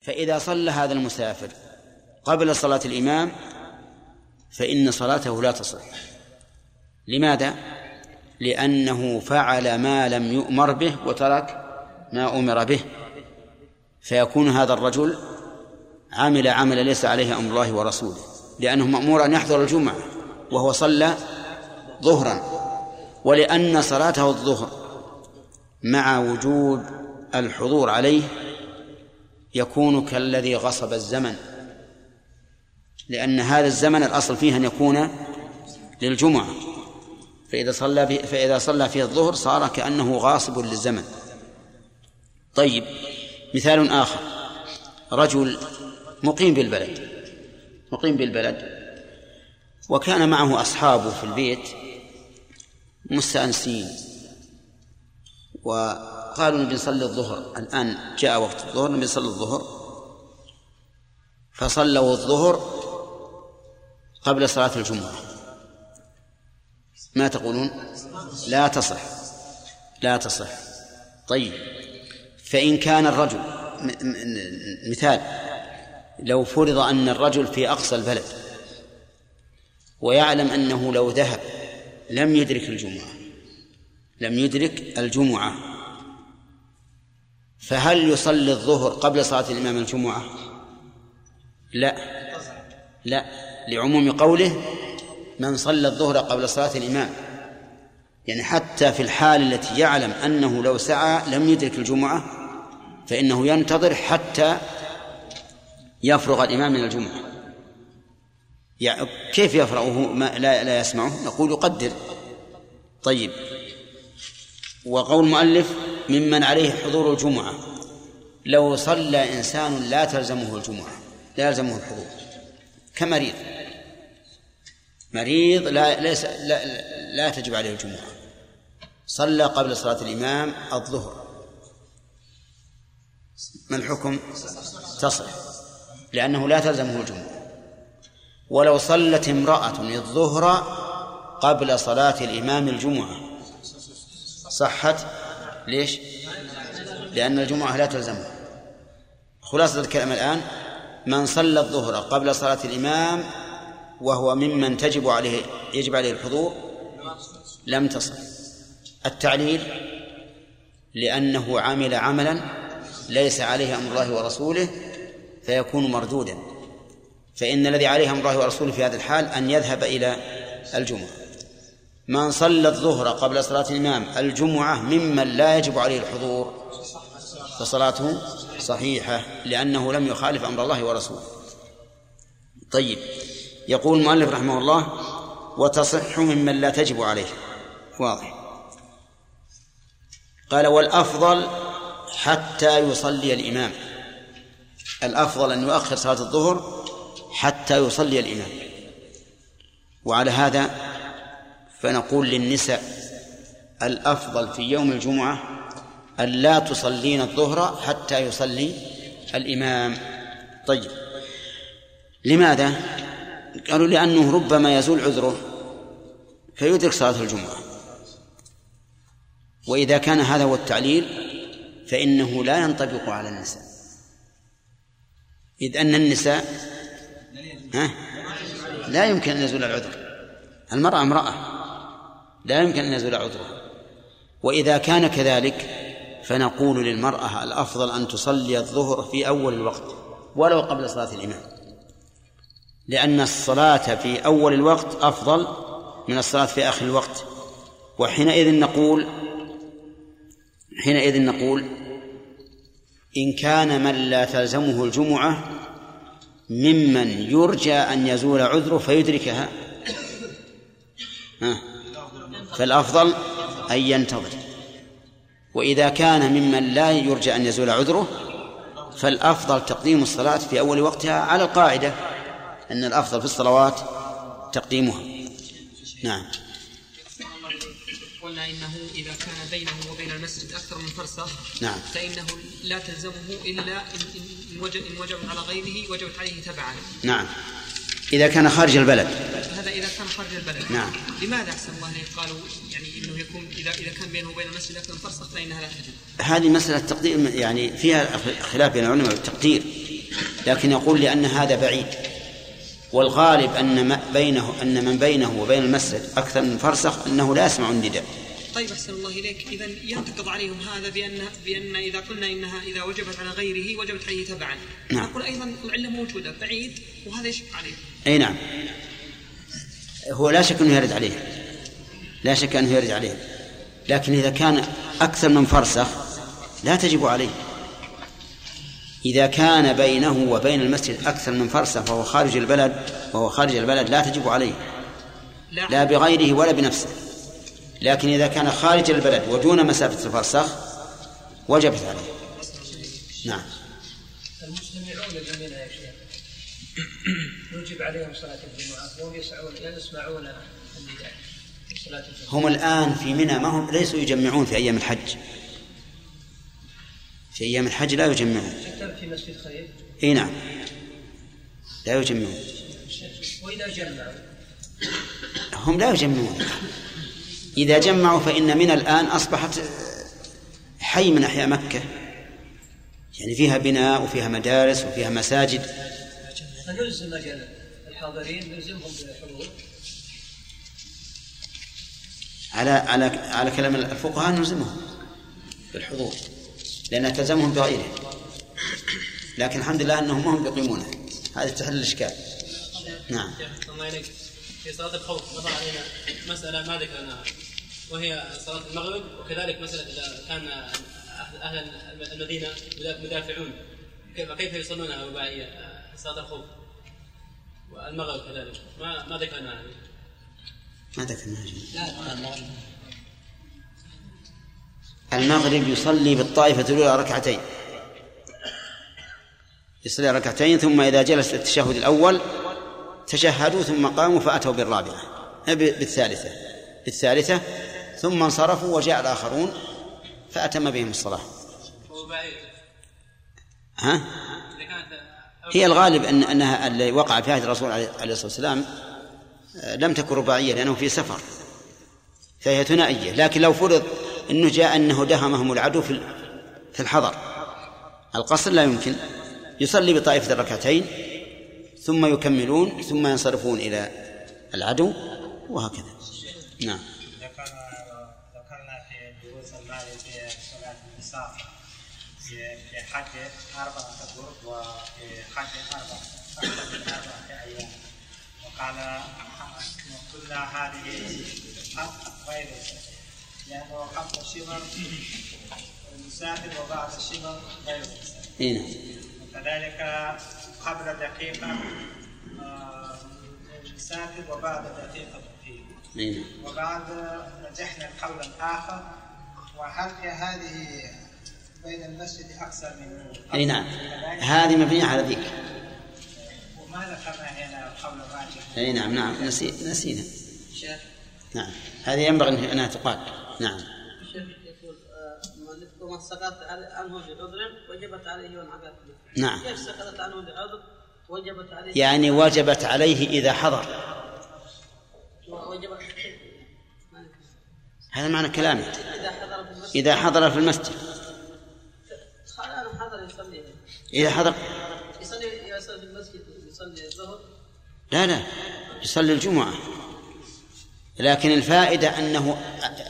فإذا صلى هذا المسافر قبل صلاة الإمام فإن صلاته لا تصح. لماذا؟ لأنه فعل ما لم يؤمر به وترك ما أمر به. فيكون هذا الرجل عمل عمل ليس عليه أمر الله ورسوله لأنه مأمور أن يحضر الجمعة وهو صلى ظهرا. ولأن صلاته الظهر مع وجود الحضور عليه يكون كالذي غصب الزمن. لأن هذا الزمن الأصل فيه أن يكون للجمعة. فإذا صلى فإذا صلى فيه الظهر صار كأنه غاصب للزمن. طيب مثال آخر. رجل مقيم بالبلد. مقيم بالبلد وكان معه أصحابه في البيت مستأنسين وقالوا نبي نصلي الظهر. الآن جاء وقت الظهر نبي نصلي الظهر. فصلوا الظهر قبل صلاة الجمعة. ما تقولون؟ لا تصح. لا تصح. طيب. فإن كان الرجل مثال لو فرض أن الرجل في أقصى البلد ويعلم أنه لو ذهب لم يدرك الجمعة لم يدرك الجمعة فهل يصلي الظهر قبل صلاة الإمام الجمعة؟ لا. لا. لعموم قوله من صلى الظهر قبل صلاة الإمام. يعني حتى في الحال التي يعلم أنه لو سعى لم يدرك الجمعة فإنه ينتظر حتى يفرغ الإمام من الجمعة. يعني كيف يفرغه؟ ما لا, لا يسمعه. نقول يقدر طيب. وقول المؤلف ممن عليه حضور الجمعة. لو صلى إنسان لا تلزمه الجمعة لا يلزمه الحضور. كمريض. مريض لا ليس لا, لا تجب عليه الجمعة. صلى قبل صلاة الإمام الظهر. ما الحكم؟ تصح. لأنه لا تلزمه الجمعة. ولو صلت امرأة الظهر قبل صلاة الإمام الجمعة صحت؟ ليش؟ لأن الجمعة لا تلزمها خلاصة الكلام الآن من صلى الظهر قبل صلاة الإمام وهو ممن تجب عليه يجب عليه الحضور لم تصل. التعليل لأنه عمل عملا ليس عليه أمر الله ورسوله فيكون مردودا. فإن الذي عليه أمر الله ورسوله في هذا الحال أن يذهب إلى الجمعة. من صلى الظهر قبل صلاة الإمام الجمعة ممن لا يجب عليه الحضور. فصلاته صحيحة لأنه لم يخالف أمر الله ورسوله. طيب يقول المؤلف رحمه الله وتصح ممن لا تجب عليه. واضح. قال والأفضل حتى يصلي الإمام. الأفضل أن يؤخر صلاة الظهر حتى يصلي الإمام. وعلى هذا فنقول للنساء الأفضل في يوم الجمعة أن لا تصلين الظهر حتى يصلي الإمام. طيب لماذا؟ قالوا لأنه ربما يزول عذره فيدرك صلاة الجمعة. وإذا كان هذا هو التعليل فإنه لا ينطبق على النساء. إذ أن النساء ها؟ لا يمكن أن يزول العذر. المرأة امرأة. لا يمكن أن يزول عذرها. وإذا كان كذلك فنقول للمرأة الأفضل أن تصلي الظهر في أول الوقت ولو قبل صلاة الإمام. لأن الصلاة في أول الوقت أفضل من الصلاة في آخر الوقت. وحينئذ نقول حينئذ نقول إن كان من لا تلزمه الجمعة ممن يرجى أن يزول عذره فيدركها. فالأفضل أن ينتظر. وإذا كان ممن لا يرجى أن يزول عذره فالأفضل تقديم الصلاة في أول وقتها على القاعدة أن الأفضل في الصلوات تقديمها. نعم. قلنا إنه إذا كان بينه وبين المسجد أكثر من فرصة نعم. فإنه لا تلزمه إلا إن وجب على غيره وجبت عليه تبعا. نعم. إذا كان خارج البلد. هذا إذا كان خارج البلد. نعم. لماذا أحسن الله إليك قالوا يعني إنه يكون إذا إذا كان بينه وبين المسجد أكثر من فرصة فإنها لا تجب هذه مسألة تقدير يعني فيها خلاف بين العلماء بالتقدير لكن يقول لأن هذا بعيد. والغالب أن ما بينه أن من بينه وبين المسجد أكثر من فرسخ أنه لا يسمع النداء. طيب أحسن الله إليك. إذا ينتقض عليهم هذا بأن بأن إذا قلنا إنها إذا وجبت على غيره وجبت عليه تبعا. نعم. نقول أيضا العلة موجودة بعيد وهذا يشق عليه. أي نعم. هو لا شك أنه يرد عليه. لا شك أنه يرد عليه. لكن إذا كان أكثر من فرسخ لا تجب عليه. إذا كان بينه وبين المسجد أكثر من فرسخ وهو خارج البلد وهو خارج البلد لا تجب عليه. لا بغيره ولا بنفسه. لكن إذا كان خارج البلد ودون مسافة الفرسخ وجبت عليه. نعم. المجتمعون جميعا يا شيخ يوجب عليهم صلاة الجمعة وهم يسعون يسمعون صلاة الجمعة. هم الآن في منى ما هم ليسوا يجمعون في أيام الحج. في أيام الحج لا يجمعون. في مسجد خير؟ إي نعم. لا يجمعون. وإذا جمعوا؟ هم لا يجمعون. إذا جمعوا فإن من الآن أصبحت حي من أحياء مكة يعني فيها بناء وفيها مدارس وفيها مساجد فنلزم الحاضرين نلزمهم بالحضور على على على كلام الفقهاء نلزمهم بالحضور لأن تلزمهم بغيره لكن الحمد لله أنهم هم يقيمونه هذه تحل الإشكال نعم الله في صلاة الخوف مر علينا مسألة ما ذكرناها وهي صلاة المغرب وكذلك مسألة إذا كان أهل المدينة مدافعون كيف كيف يصلون رباعية صلاة الخوف؟ والمغرب كذلك. ما ما ذكرناها ما ذكرنا المغرب يصلي بالطائفة الأولى ركعتين. يصلي ركعتين ثم إذا جلس التشهد الأول تشهدوا ثم قاموا فأتوا بالرابعة. بالثالثة. بالثالثة ثم انصرفوا وجاء الآخرون فأتم بهم الصلاة. ها؟ هي الغالب أن أنها اللي وقع في عهد الرسول عليه الصلاة والسلام لم تكن رباعية لأنه في سفر فهي ثنائية. لكن لو فرض أنه جاء أنه دهمهم العدو في في الحضر القصر لا يمكن. يصلي بطائفة الركعتين ثم يكملون ثم ينصرفون إلى العدو وهكذا. نعم ذكرنا ذكرنا في دروس الماضية في صلاة النساء حج أربعة أشهر حج أربعة أربعة أيام. وقال قلنا هذه حق غير لأنه قبل الشمر المسافر وبعد الشمر غير إيه. نعم وكذلك قبل دقيقة آه، المسافر وبعد دقيقة فيه. إيه. وبعد رجحنا قولا آخر. وهل هذه بين المسجد أكثر من أي نعم. هذه مبنية على ذيك وما ذكرنا هنا القول الراجح. أي نعم نعم. نسي نسينا. شيخ نعم. هذه ينبغي أنها تقال. نعم. الشيخ يقول آه، من ومن سقط عنه بعذر وجبت عليه العذاب نعم. كيف سقطت عنه بعذر وجبت عليه يعني وجبت عليه إذا حضر. وجبت هذا معنى كلامه. إذا حضر في المسجد. إذا حضر يصلي المسجد يصلي الظهر؟ لا لا يصلي الجمعة. لكن الفائدة أنه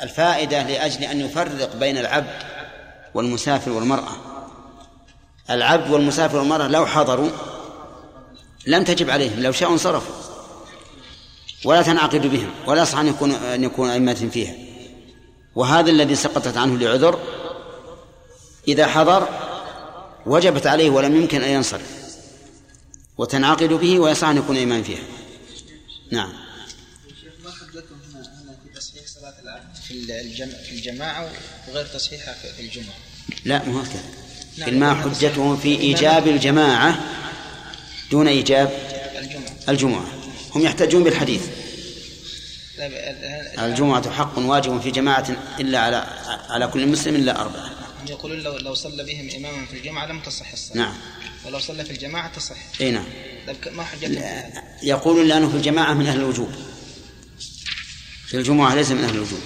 الفائدة لأجل أن يفرق بين العبد والمسافر والمرأة. العبد والمسافر والمرأة لو حضروا لم تجب عليهم لو شاءوا انصرفوا. ولا تنعقد بهم ولا يصح أن يكون أن يكون أئمة فيها. وهذا الذي سقطت عنه لعذر إذا حضر وجبت عليه ولم يمكن أن ينصرف. وتنعقد به ويصح أن يكون إمام فيها. نعم. شيخ ما حجتهم هنا هنا في العبد في الجماعة وغير تصحيحها في الجمعة لا مو هكذا. نعم. ما حجتهم في إيجاب الجماعة دون إيجاب الجمعة. الجمعة هم يحتجون بالحديث. الجمعة حق واجب في جماعة إلا على على كل مسلم إلا أربعة. يقولون لو لو صلى بهم إماما في الجمعة لم تصح الصلاة. نعم. ولو صلى في الجماعة تصح. أي نعم. طيب ما حجتهم؟ يقولون لأنه في الجماعة من أهل الوجوب. في الجمعة ليس من أهل الوجوب.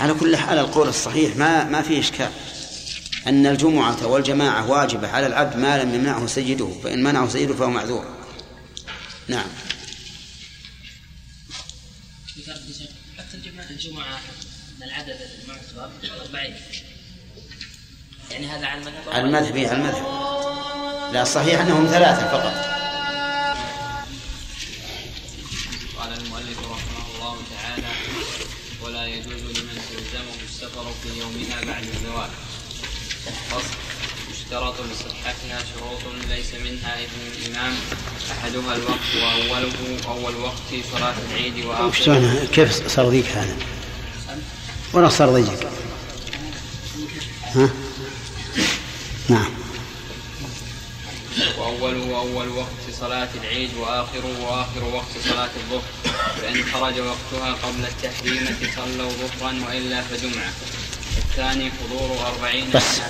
على كل حال القول الصحيح ما ما فيه إشكال. أن الجمعة والجماعة واجبة على العبد ما لم يمنعه سيده فإن منعه سيده فهو معذور. نعم. حتى الجماعة الجمعة العدد المعتبر 40 يعني هذا على المذهب على المذهب على المذهب لا الصحيح أنهم ثلاثة فقط. قال المؤلف رحمه الله تعالى ولا يجوز لمن تلزمه السفر في يومها بعد الزواج فصل. يشترط لصحتها شروط ليس منها إذن الإمام. أحدها الوقت وأوله أول وقت صلاة العيد شلون؟ كيف صار ذيك هذا؟ ولا صار ضيق؟ ها؟ نعم. وأوله أول وقت صلاة العيد وآخره وآخر وقت صلاة الظهر فإن خرج وقتها قبل التحريمة صلوا ظهرا وإلا فجمعة. الثاني حضور أربعين بس.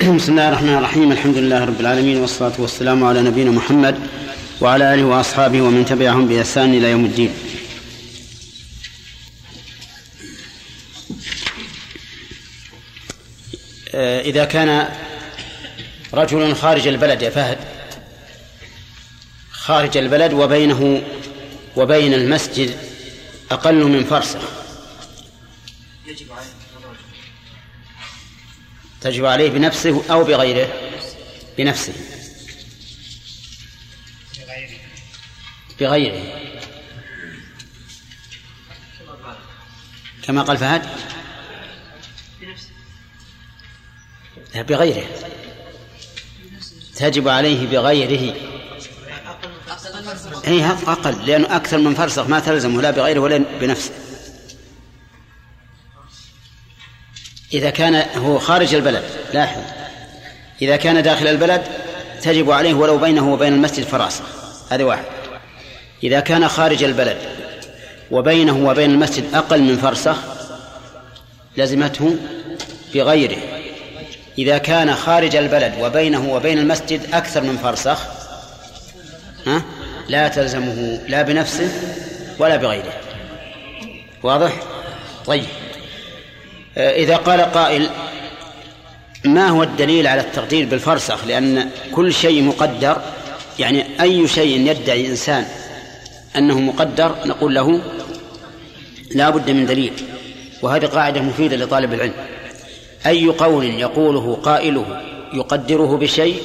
بسم الله الرحمن الرحيم. الحمد لله رب العالمين والصلاة والسلام على نبينا محمد وعلى آله وأصحابه ومن تبعهم بإحسان إلى يوم الدين. إذا كان رجل خارج البلد يا فهد خارج البلد وبينه وبين المسجد أقل من فرسخ تجب عليه بنفسه أو بغيره؟ بنفسه. بغيره. كما قال فهد؟ بغيره. تجب عليه بغيره. اي أقل لأنه أكثر من فرسخ ما تلزمه لا بغيره ولا بنفسه. إذا كان هو خارج البلد لاحظ. إذا كان داخل البلد تجب عليه ولو بينه وبين المسجد فراسخ. هذا واحد. إذا كان خارج البلد وبينه وبين المسجد أقل من فرسخ لزمته بغيره. إذا كان خارج البلد وبينه وبين المسجد أكثر من فرسخ ها؟ لا تلزمه لا بنفسه ولا بغيره. واضح؟ طيب. آه، إذا قال قائل ما هو الدليل على التقدير بالفرسخ؟ لأن كل شيء مقدر يعني أي شيء يدعي إنسان أنه مقدر نقول له لا بد من دليل. وهذه قاعدة مفيدة لطالب العلم. أي قول يقوله قائله يقدره بشيء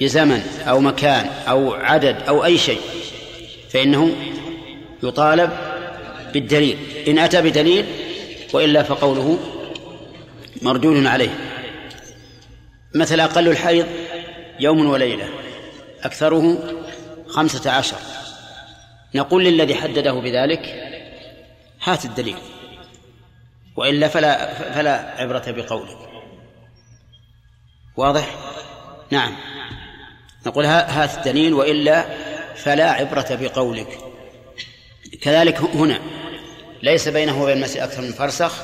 بزمن أو مكان أو عدد أو أي شيء فإنه يطالب بالدليل. إن أتى بدليل وإلا فقوله مردود عليه. مثل أقل الحيض يوم وليلة أكثره خمسة عشر. نقول للذي حدده بذلك هات الدليل. وإلا فلا فلا عبرة بقولك واضح؟ نعم. نقول هات الدليل وإلا فلا عبرة بقولك. كذلك هنا. ليس بينه وبين المسجد أكثر من فرسخ.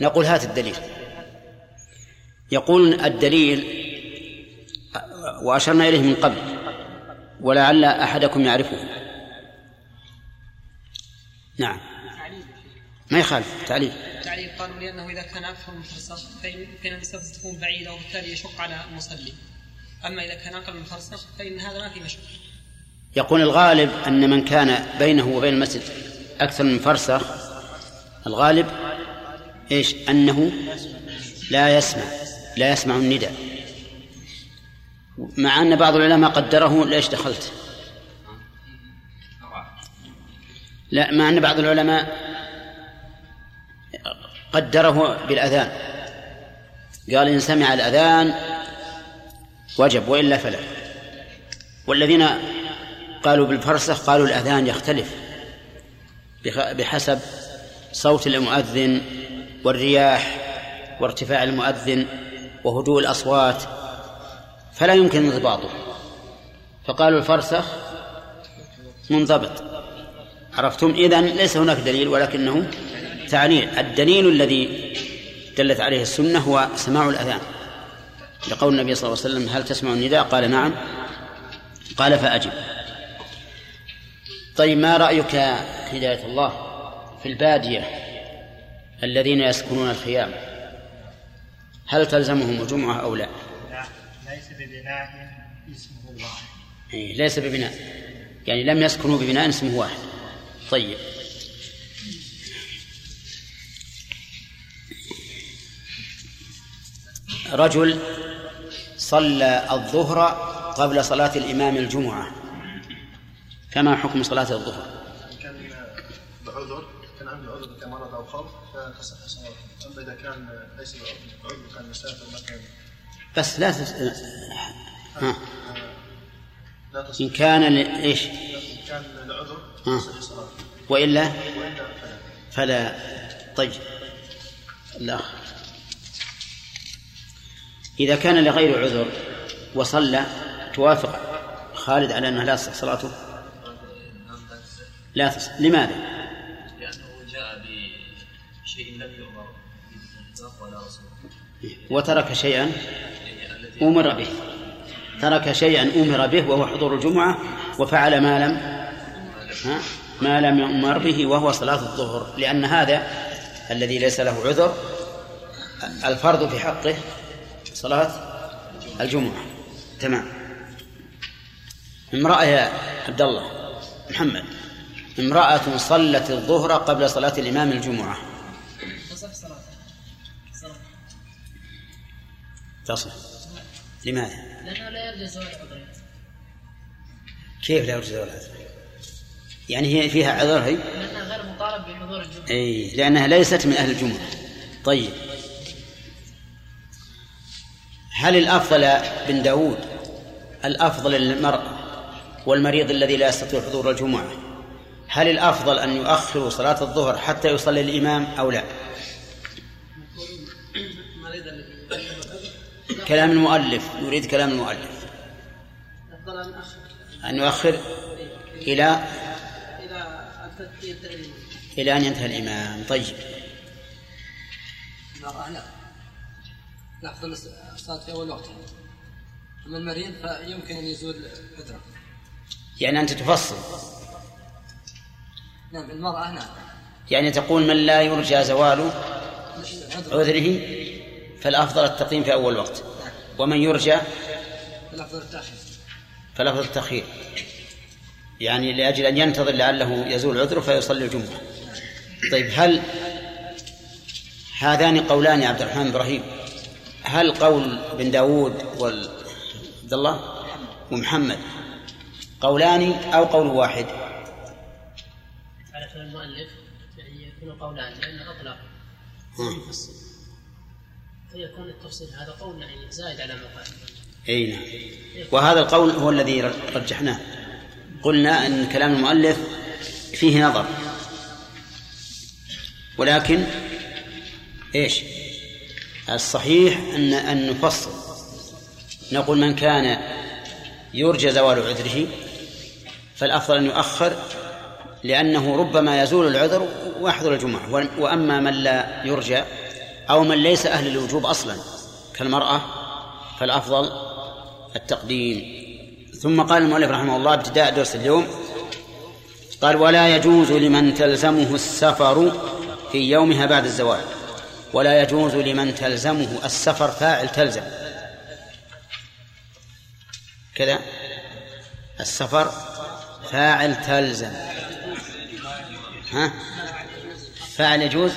نقول هات الدليل. يقول الدليل وأشرنا إليه من قبل ولعل أحدكم يعرفه. نعم. ما يخالف تعليل. التعليل قالوا لأنه إذا كان أكثر من فرسخ فإن المسافة تكون بعيدة وبالتالي يشق على المصلي. أما إذا كان أقل من فرسخ فإن هذا ما في مشقة يقول الغالب أن من كان بينه وبين المسجد أكثر من فرسخ الغالب إيش؟ أنه لا يسمع لا يسمع النداء. مع أن بعض العلماء قدره ليش دخلت؟ لا مع أن بعض العلماء قدره بالأذان. قال إن سمع الأذان وجب وإلا فلا. والذين قالوا بالفرسخ قالوا الأذان يختلف بحسب صوت المؤذن والرياح وارتفاع المؤذن وهدوء الأصوات فلا يمكن انضباطه. فقالوا الفرسخ منضبط. عرفتم؟ إذن ليس هناك دليل ولكنه تعليل الدليل الذي دلت عليه السنة هو سماع الأذان. لقول النبي صلى الله عليه وسلم هل تسمع النداء؟ قال نعم. قال فأجب. طيب ما رأيك هداية الله في البادية الذين يسكنون الخيام؟ هل تلزمهم الجمعة أو لا؟ لا ليس ببناء اسمه الواحد إيه، ليس ببناء. يعني لم يسكنوا ببناء اسمه واحد. طيب. رجل صلى الظهر قبل صلاة الإمام الجمعة. فما حكم صلاة الظهر؟ كان بعذر كان عنده عذر كمرض أو خوف فتصح صلاته أما إذا كان ليس بعذر كان مسافر مكان. بس لا تس... ها. لا تصح إن كان ل... إيش؟ إن كان العذر ها. تصح صلاته وإلا؟ وإلا فلا. فلا. طيب. الأخ. إذا كان لغير عذر وصلى توافق. خالد على أنها لا تصح صلاته؟ لا تصح. لماذا؟ لأنه جاء بشيء لم يؤمر ولا رسول وترك شيئا أمر به. ترك شيئا أمر به وهو حضور الجمعة وفعل ما لم ها؟ ما لم يؤمر به وهو صلاة الظهر. لأن هذا الذي ليس له عذر الفرض في حقه صلاة الجمعة. تمام. امرأة يا عبد الله محمد امرأة صلت الظهر قبل صلاة الإمام الجمعة. تصح صلاته تصل لماذا؟ لأنه لا يرجى زوال عذره كيف لا يرجى ولا عذر؟ يعني هي فيها عذر هي؟ لأنه غير مطالب بحضور الجمعة. اي لأنها ليست من أهل الجمعة. طيب. هل الأفضل بن داود؟ الأفضل للمرأة والمريض الذي لا يستطيع حضور الجمعة. هل الأفضل أن يؤخروا صلاة الظهر حتى يصلي الإمام أو لا؟ كلام المؤلف يريد كلام المؤلف. أن يؤخر إلى؟ إلى أن ينتهي الإمام. طيب. أفضل الصلاة في أول وقت. أما المريض فيمكن أن يزول عذره يعني أنت تفصل. نعم المرأة نعم يعني تقول من لا يرجى زوال عذره فالأفضل التقييم في أول وقت. ومن يرجى الأفضل التأخير. فالأفضل التأخير. يعني لأجل أن ينتظر لعله يزول عذره فيصلي الجمعة. طيب هل هذان قولان يا عبد الرحمن إبراهيم؟ هل قول بن داود وعبد الله؟ ومحمد. قولان أو قول واحد؟ على كلام المؤلف يعني يكون قولان لأنه أطلق. يفصل فيكون التفصيل هذا قول يعني زائد على ما قال. إي نعم. وهذا القول هو الذي رجحناه. قلنا إن كلام المؤلف فيه نظر. ولكن إيش؟ الصحيح أن ان نفصل نقول من كان يرجى زوال عذره فالأفضل أن يؤخر لأنه ربما يزول العذر ويحضر الجمعة. وأما من لا يرجى أو من ليس أهل الوجوب أصلا كالمرأة فالأفضل التقديم. ثم قال المؤلف رحمه الله ابتداء درس اليوم قال ولا يجوز لمن تلزمه السفر في يومها بعد الزواج ولا يجوز لمن تلزمه السفر فاعل تلزم. كذا. السفر فاعل تلزم. ها؟ فاعل يجوز؟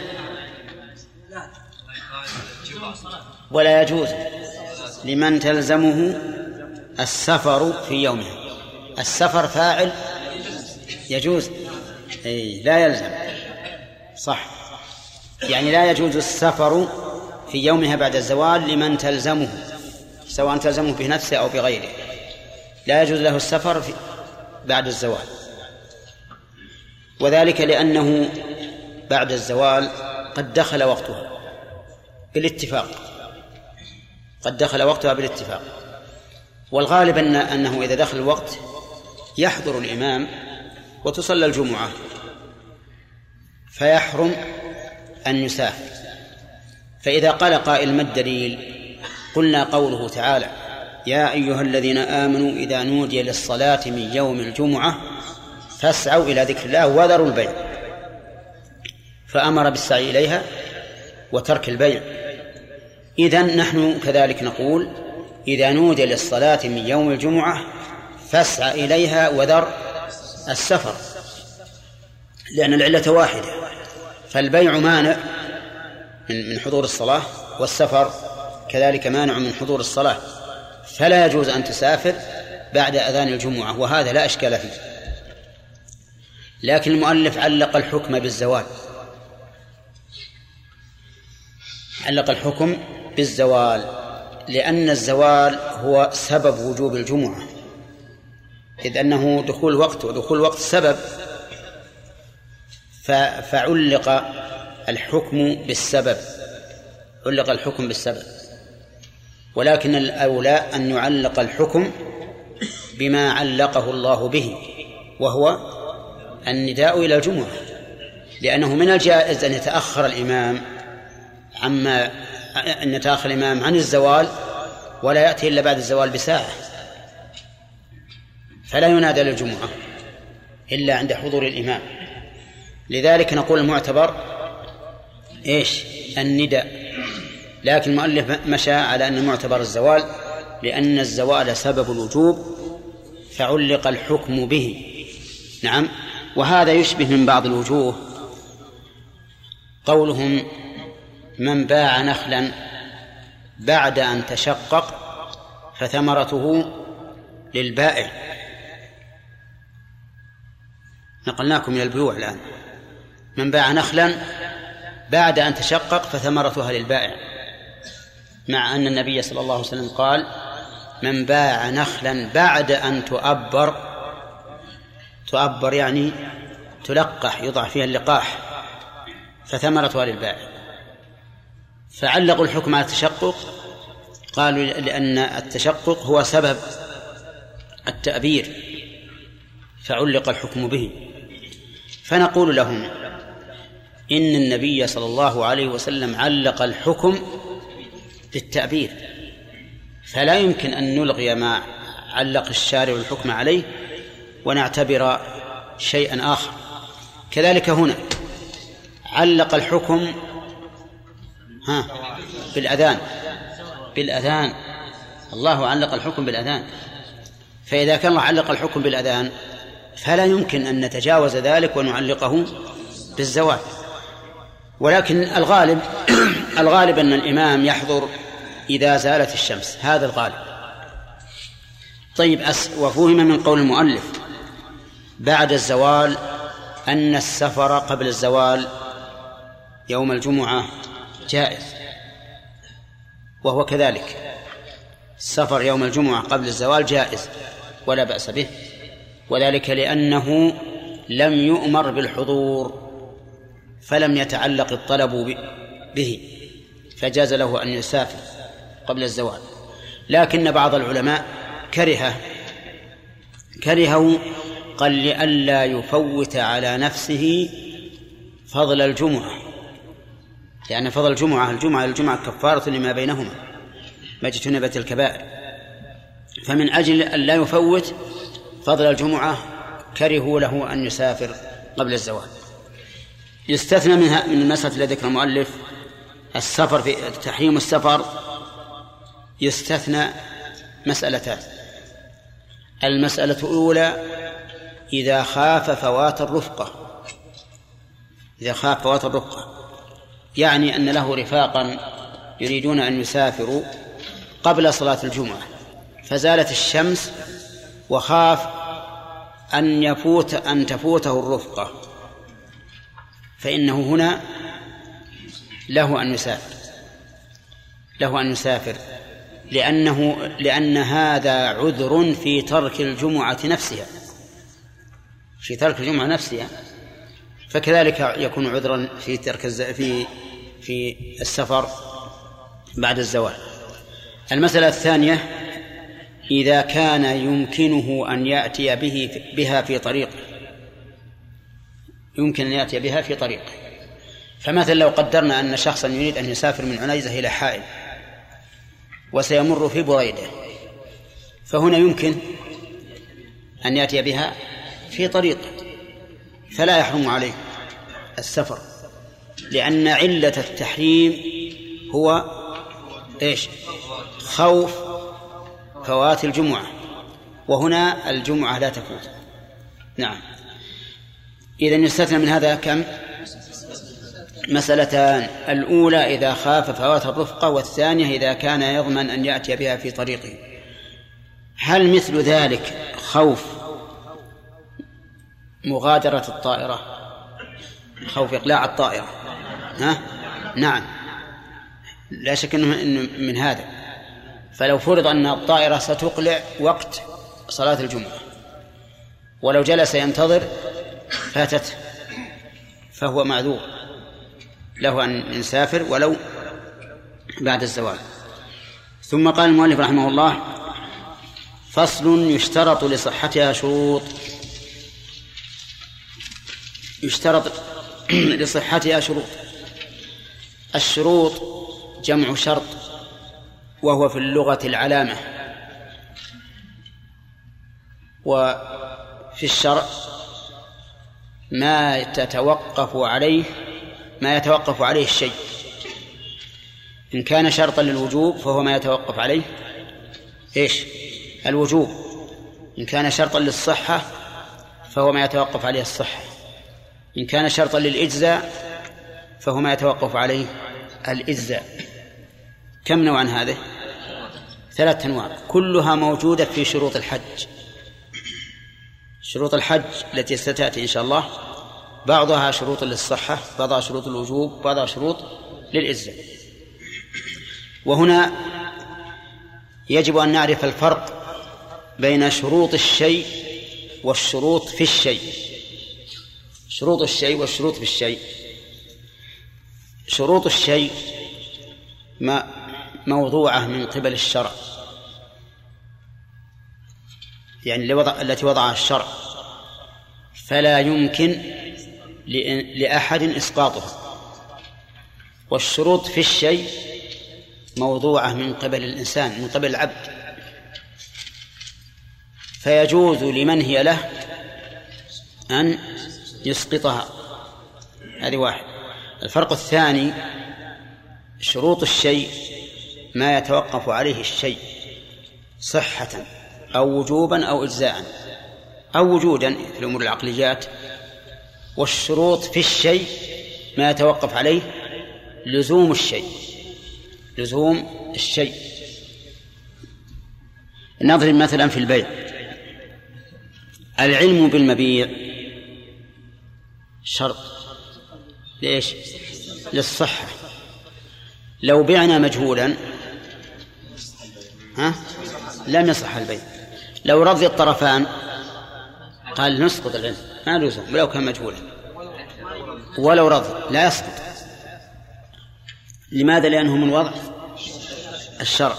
ولا يجوز لمن تلزمه السفر في يومها. السفر فاعل يجوز؟ أي لا يلزم. صح. يعني لا يجوز السفر في يومها بعد الزوال لمن تلزمه سواء تلزمه بنفسه أو بغيره. لا يجوز له السفر في بعد الزوال. وذلك لأنه بعد الزوال قد دخل وقتها بالاتفاق. قد دخل وقتها بالاتفاق. والغالب أن أنه إذا دخل الوقت يحضر الإمام وتصلى الجمعة فيحرم أن يسافر فإذا قال قائل ما الدليل؟ قلنا قوله تعالى يا أيها الذين آمنوا إذا نودي للصلاة من يوم الجمعة فاسعوا إلى ذكر الله وذروا البيع. فأمر بالسعي إليها وترك البيع. إذا نحن كذلك نقول إذا نودي للصلاة من يوم الجمعة فاسعى إليها وذر السفر. لأن العلة واحدة. فالبيع مانع من حضور الصلاة والسفر كذلك مانع من حضور الصلاة. فلا يجوز أن تسافر بعد أذان الجمعة وهذا لا إشكال فيه. لكن المؤلف علق الحكم بالزوال. علق الحكم بالزوال لأن الزوال هو سبب وجوب الجمعة. إذ أنه دخول وقت ودخول وقت سبب. فعلق الحكم بالسبب. علق الحكم بالسبب. ولكن الأولى أن يعلق الحكم بما علقه الله به وهو النداء إلى الجمعة لأنه من الجائز أن يتأخر الإمام عما أن يتأخر الإمام عن الزوال ولا يأتي إلا بعد الزوال بساعة. فلا ينادى للجمعة إلا عند حضور الإمام. لذلك نقول المعتبر إيش؟ النداء. لكن المؤلف مشى على أن المعتبر الزوال لأن الزوال سبب الوجوب فعلق الحكم به. نعم. وهذا يشبه من بعض الوجوه. قولهم من باع نخلا بعد أن تشقق فثمرته للبائع. نقلناكم من البيوع الآن. من باع نخلا بعد أن تشقق فثمرتها للبائع مع أن النبي صلى الله عليه وسلم قال من باع نخلا بعد أن تؤبر تؤبر يعني تلقح يوضع فيها اللقاح فثمرتها للبائع. فعلقوا الحكم على التشقق قالوا لأن التشقق هو سبب التأبير فعلق الحكم به. فنقول لهم إن النبي صلى الله عليه وسلم علق الحكم بالتأبير فلا يمكن أن نلغي ما علق الشارع الحكم عليه ونعتبر شيئا آخر. كذلك هنا علق الحكم ها بالأذان. بالأذان. الله علق الحكم بالأذان. فإذا كان الله علق الحكم بالأذان فلا يمكن أن نتجاوز ذلك ونعلقه بالزواج. ولكن الغالب الغالب أن الإمام يحضر إذا زالت الشمس هذا الغالب. طيب وفهم من قول المؤلف بعد الزوال أن السفر قبل الزوال يوم الجمعة جائز وهو كذلك. السفر يوم الجمعة قبل الزوال جائز ولا بأس به وذلك لأنه لم يؤمر بالحضور. فلم يتعلق الطلب به فجاز له أن يسافر قبل الزوال. لكن بعض العلماء كره كرهه قال لئلا يفوت على نفسه فضل الجمعة. لأن فضل الجمعة الجمعة الجمعة كفارة لما بينهما ما اجتنبت الكبائر. فمن أجل أن لا يفوت فضل الجمعة كرهوا له أن يسافر قبل الزوال. يستثنى منها من المسألة التي ذكر المؤلف السفر في تحريم السفر يستثنى مسألتان. المسألة الأولى إذا خاف فوات الرفقة. إذا خاف فوات الرفقة. يعني أن له رفاقا يريدون أن يسافروا قبل صلاة الجمعة. فزالت الشمس وخاف أن يفوت أن تفوته الرفقة. فإنه هنا له أن يسافر. له أن يسافر. لأنه لأن هذا عذر في ترك الجمعة نفسها. في ترك الجمعة نفسها. فكذلك يكون عذرا في ترك في في السفر بعد الزوال. المسألة الثانية إذا كان يمكنه أن يأتي به بها في طريقه. يمكن أن يأتي بها في طريقه فمثلا لو قدرنا أن شخصا يريد أن يسافر من عنيزة إلى حائل وسيمر في بريدة فهنا يمكن أن يأتي بها في طريقه فلا يحرم عليه السفر لأن علة التحريم هو إيش؟ خوف فوات الجمعة وهنا الجمعة لا تفوت. نعم. إذا يستثنى من هذا كم؟ مسألتان. الأولى إذا خاف فوات الرفقة والثانية إذا كان يضمن أن يأتي بها في طريقه. هل مثل ذلك خوف مغادرة الطائرة؟ خوف إقلاع الطائرة. ها؟ نعم. لا شك أنه من هذا. فلو فرض أن الطائرة ستقلع وقت صلاة الجمعة ولو جلس ينتظر فاتته فهو معذور. له أن يسافر ولو بعد الزوال ثم قال المؤلف رحمه الله فصل يشترط لصحتها شروط. يشترط لصحتها شروط. الشروط جمع شرط وهو في اللغة العلامة. وفي الشرع ما تتوقف عليه ما يتوقف عليه الشيء. إن كان شرطا للوجوب فهو ما يتوقف عليه. إيش؟ الوجوب. إن كان شرطا للصحة فهو ما يتوقف عليه الصحة. إن كان شرطا للإجزاء فهو ما يتوقف عليه الإجزاء. كم نوعا هذه؟ ثلاثة أنواع. كلها موجودة في شروط الحج. شروط الحج التي ستأتي إن شاء الله. بعضها شروط للصحة بعضها شروط الوجوب بعضها شروط للإزة وهنا يجب أن نعرف الفرق بين شروط الشيء والشروط في الشيء. شروط الشيء والشروط في الشيء. شروط الشيء ما موضوعة من قبل الشرع. يعني التي وضعها الشرع. فلا يمكن لأحد إسقاطها. والشروط في الشيء موضوعة من قبل الإنسان من قبل العبد. فيجوز لمن هي له أن يسقطها. هذه واحد. الفرق الثاني شروط الشيء ما يتوقف عليه الشيء صحة. أو وجوبا أو إجزاء أو وجودا في الأمور العقليات والشروط في الشيء ما يتوقف عليه لزوم الشيء لزوم الشيء. نضرب مثلا في البيع. العلم بالمبيع شرط. ليش؟ للصحة. لو بعنا مجهولا ها؟ لم يصح البيع. لو رضي الطرفان قال نسقط العلم ما لزوم ولو كان مجهولا. ولو رضي لا يسقط. لماذا؟ لأنه من وضع الشرع.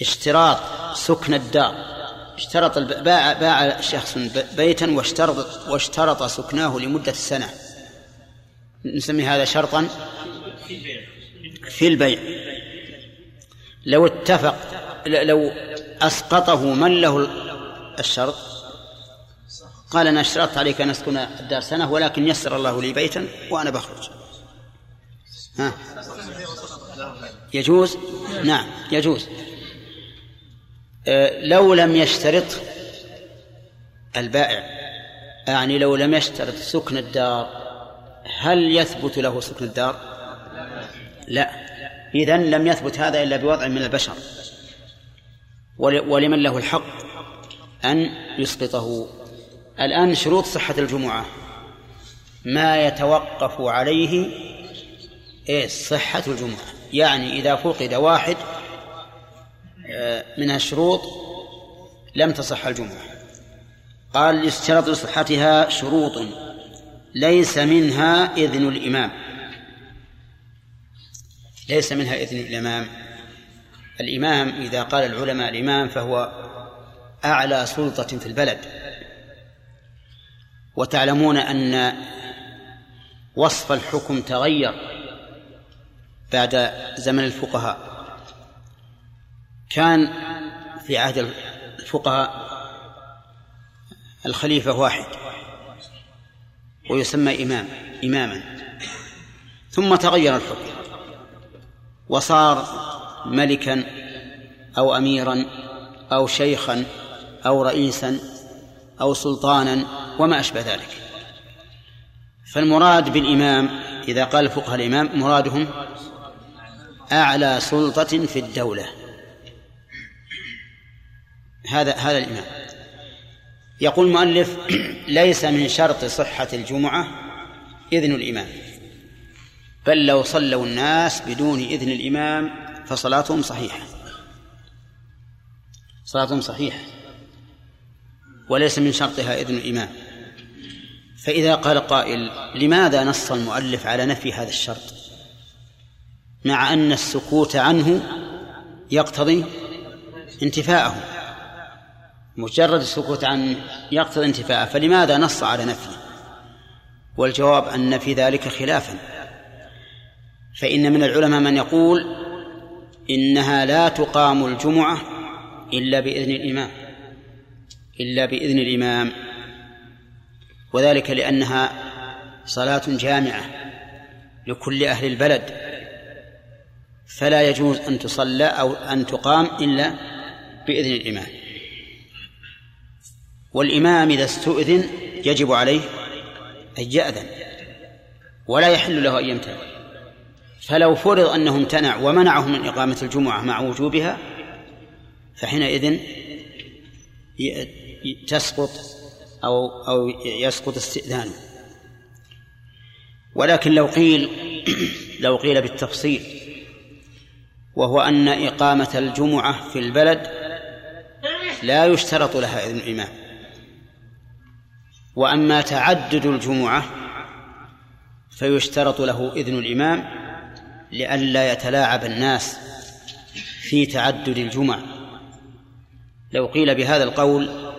اشتراط سكن الدار. اشترط باع باع شخص بيتا واشترط واشترط سكناه لمدة سنة. نسمي هذا شرطا في البيع. لو اتفق لو أسقطه من له الشرط؟ قال أنا اشترطت عليك أن أسكن الدار سنة ولكن يسر الله لي بيتا وأنا بخرج. ها؟ يجوز؟ نعم يجوز. أه لو لم يشترط البائع يعني لو لم يشترط سكن الدار هل يثبت له سكن الدار؟ لا. إذن لم يثبت هذا إلا بوضع من البشر. ولمن له الحق أن يسقطه. الآن شروط صحة الجمعة. ما يتوقف عليه إيه؟ صحة الجمعة. يعني إذا فقد واحد آه، من الشروط لم تصح الجمعة. قال يشترط لصحتها شروط ليس منها إذن الإمام. ليس منها إذن الإمام. الإمام إذا قال العلماء الإمام فهو أعلى سلطة في البلد. وتعلمون أن وصف الحكم تغير بعد زمن الفقهاء. كان في عهد الفقهاء الخليفة واحد ويسمى إمام إماما. ثم تغير الحكم وصار ملكا أو أميرا أو شيخا أو رئيسا أو سلطانا وما أشبه ذلك. فالمراد بالإمام إذا قال فقهاء الإمام مرادهم أعلى سلطة في الدولة. هذا هذا الإمام. يقول المؤلف ليس من شرط صحة الجمعة إذن الإمام بل لو صلوا الناس بدون إذن الإمام فصلاتهم صحيحة. صلاتهم صحيحة. وليس من شرطها إذن الإمام. فإذا قال قائل لماذا نص المؤلف على نفي هذا الشرط؟ مع أن السكوت عنه يقتضي انتفاءه. مجرد السكوت عنه يقتضي انتفاءه فلماذا نص على نفيه والجواب أن في ذلك خلافا. فإن من العلماء من يقول إنها لا تقام الجمعة إلا بإذن الإمام إلا بإذن الإمام. وذلك لأنها صلاة جامعة لكل أهل البلد فلا يجوز أن تصلى أو أن تقام إلا بإذن الإمام. والإمام إذا استؤذن يجب عليه أن يأذن ولا يحل له أن يمتنع. فلو فرض أنه امتنع ومنعه من إقامة الجمعة مع وجوبها فحينئذ تسقط أو أو يسقط استئذانه ولكن لو قيل لو قيل بالتفصيل وهو أن إقامة الجمعة في البلد لا يشترط لها إذن الإمام. وأما تعدد الجمعة فيشترط له إذن الإمام لئلا يتلاعب الناس في تعدد الجمع. لو قيل بهذا القول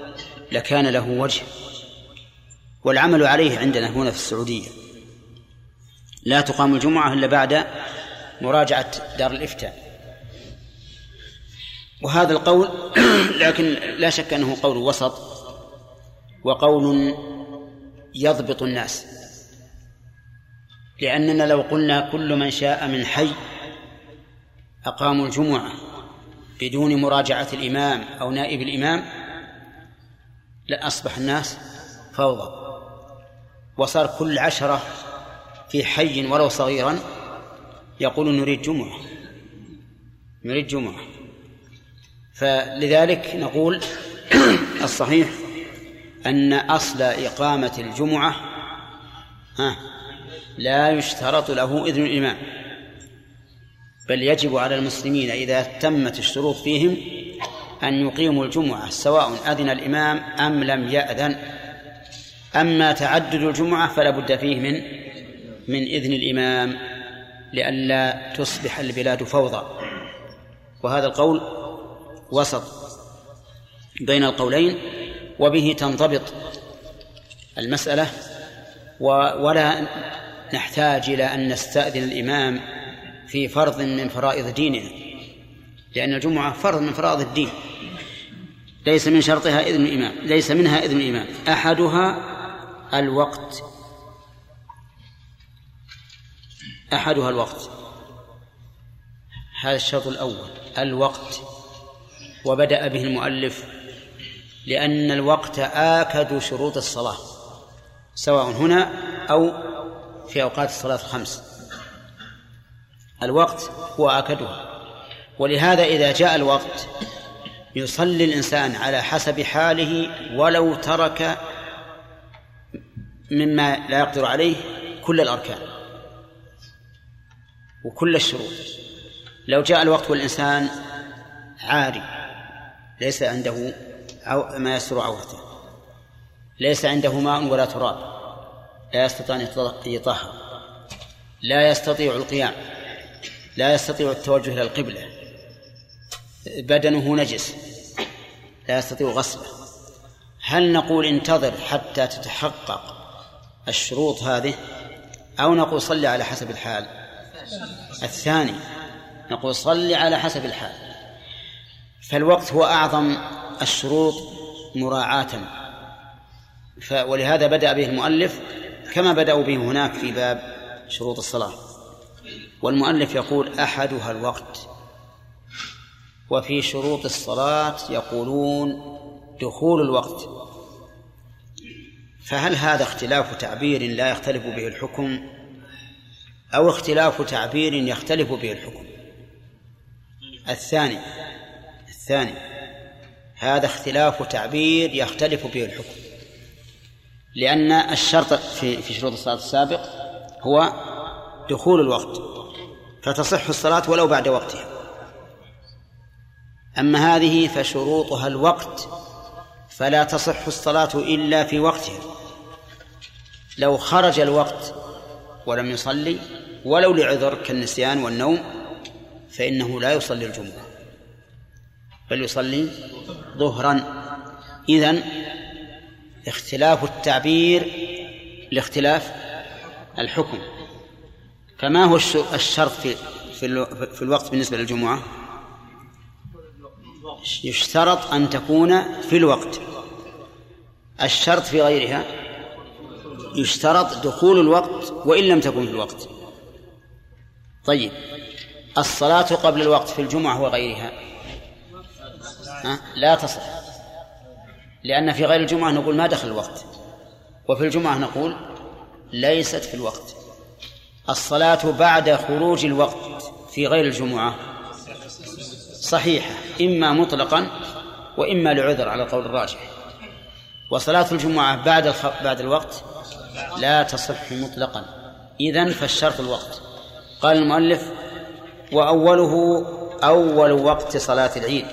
لكان له وجه والعمل عليه عندنا هنا في السعودية. لا تقام الجمعة إلا بعد مراجعة دار الإفتاء. وهذا القول لكن لا شك أنه قول وسط وقول يضبط الناس. لأننا لو قلنا كل من شاء من حي أقاموا الجمعة بدون مراجعة الإمام أو نائب الإمام لأصبح الناس فوضى. وصار كل عشرة في حي ولو صغيرا يقول نريد جمعة نريد جمعة. فلذلك نقول الصحيح أن أصل إقامة الجمعة ها لا يشترط له إذن الإمام بل يجب على المسلمين إذا تمت الشروط فيهم أن يقيموا الجمعة سواء أذن الإمام أم لم يأذن. أما تعدد الجمعة فلا بد فيه من من إذن الإمام لئلا تصبح البلاد فوضى. وهذا القول وسط بين القولين وبه تنضبط المسألة ولا نحتاج إلى أن نستأذن الإمام في فرض من فرائض ديننا لأن الجمعة فرض من فرائض الدين. ليس من شرطها إذن الإمام ليس منها إذن الإمام. أحدها الوقت. أحدها الوقت. هذا الشرط الأول الوقت. وبدأ به المؤلف لأن الوقت آكد شروط الصلاة سواء هنا أو في أوقات الصلاة الخمس. الوقت هو آكدها. ولهذا إذا جاء الوقت يصلي الإنسان على حسب حاله ولو ترك مما لا يقدر عليه كل الأركان وكل الشروط. لو جاء الوقت والإنسان عاري ليس عنده ما يستر عورته ليس عنده ماء ولا تراب لا يستطيع أن يطهر. لا يستطيع القيام. لا يستطيع التوجه إلى القبلة. بدنه نجس. لا يستطيع غسله هل نقول انتظر حتى تتحقق الشروط هذه أو نقول صلي على حسب الحال؟ الثاني نقول صلي على حسب الحال. فالوقت هو أعظم الشروط مراعاة. ولهذا بدأ به المؤلف كما بدأوا به هناك في باب شروط الصلاة. والمؤلف يقول أحدها الوقت وفي شروط الصلاة يقولون دخول الوقت. فهل هذا اختلاف تعبير لا يختلف به الحكم؟ أو اختلاف تعبير يختلف به الحكم؟ الثاني الثاني هذا اختلاف تعبير يختلف به الحكم. لأن الشرط في في شروط الصلاة السابق هو دخول الوقت فتصح الصلاة ولو بعد وقتها. أما هذه فشروطها الوقت فلا تصح الصلاة إلا في وقتها. لو خرج الوقت ولم يصلي ولو لعذر كالنسيان والنوم فإنه لا يصلي الجمعة بل يصلي ظهرا. إذن اختلاف التعبير لاختلاف الحكم. فما هو الشرط في في الوقت بالنسبة للجمعة؟ يشترط أن تكون في الوقت. الشرط في غيرها يشترط دخول الوقت وإن لم تكن في الوقت. طيب الصلاة قبل الوقت في الجمعة وغيرها؟ لا تصح. لأن في غير الجمعة نقول ما دخل الوقت. وفي الجمعة نقول ليست في الوقت. الصلاة بعد خروج الوقت في غير الجمعة صحيحة إما مطلقا وإما لعذر على القول الراجح. وصلاة الجمعة بعد الخ... بعد الوقت لا تصح مطلقا. إذن فالشرط الوقت. قال المؤلف وأوله أول وقت صلاة العيد.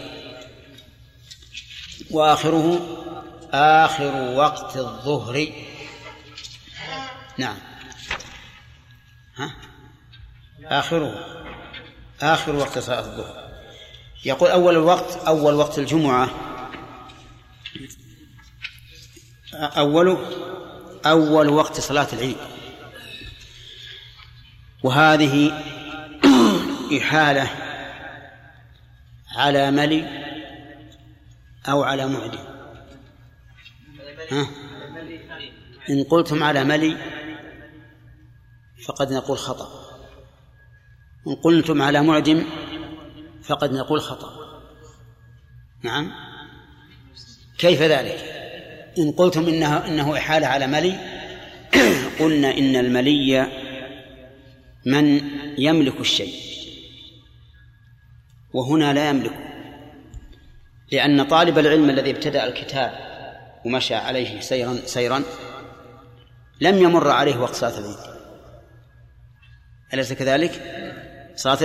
وآخره آخر وقت الظهر. نعم. ها؟ آخره آخر وقت صلاة الظهر. يقول أول الوقت أول وقت الجمعة. أول أول وقت صلاة العيد. وهذه إحالة على ملي أو على معدم ها؟ إن قلتم على ملي فقد نقول خطأ. إن قلتم على معدم فقد نقول خطأ. نعم؟ كيف ذلك؟ إن قلتم إنه إنه إحالة على ملي قلنا إن الملي من يملك الشيء. وهنا لا يملكه لأن طالب العلم الذي ابتدأ الكتاب ومشى عليه سيرا سيرا. لم يمر عليه وقت صلاة العيد. أليس كذلك؟ صلاة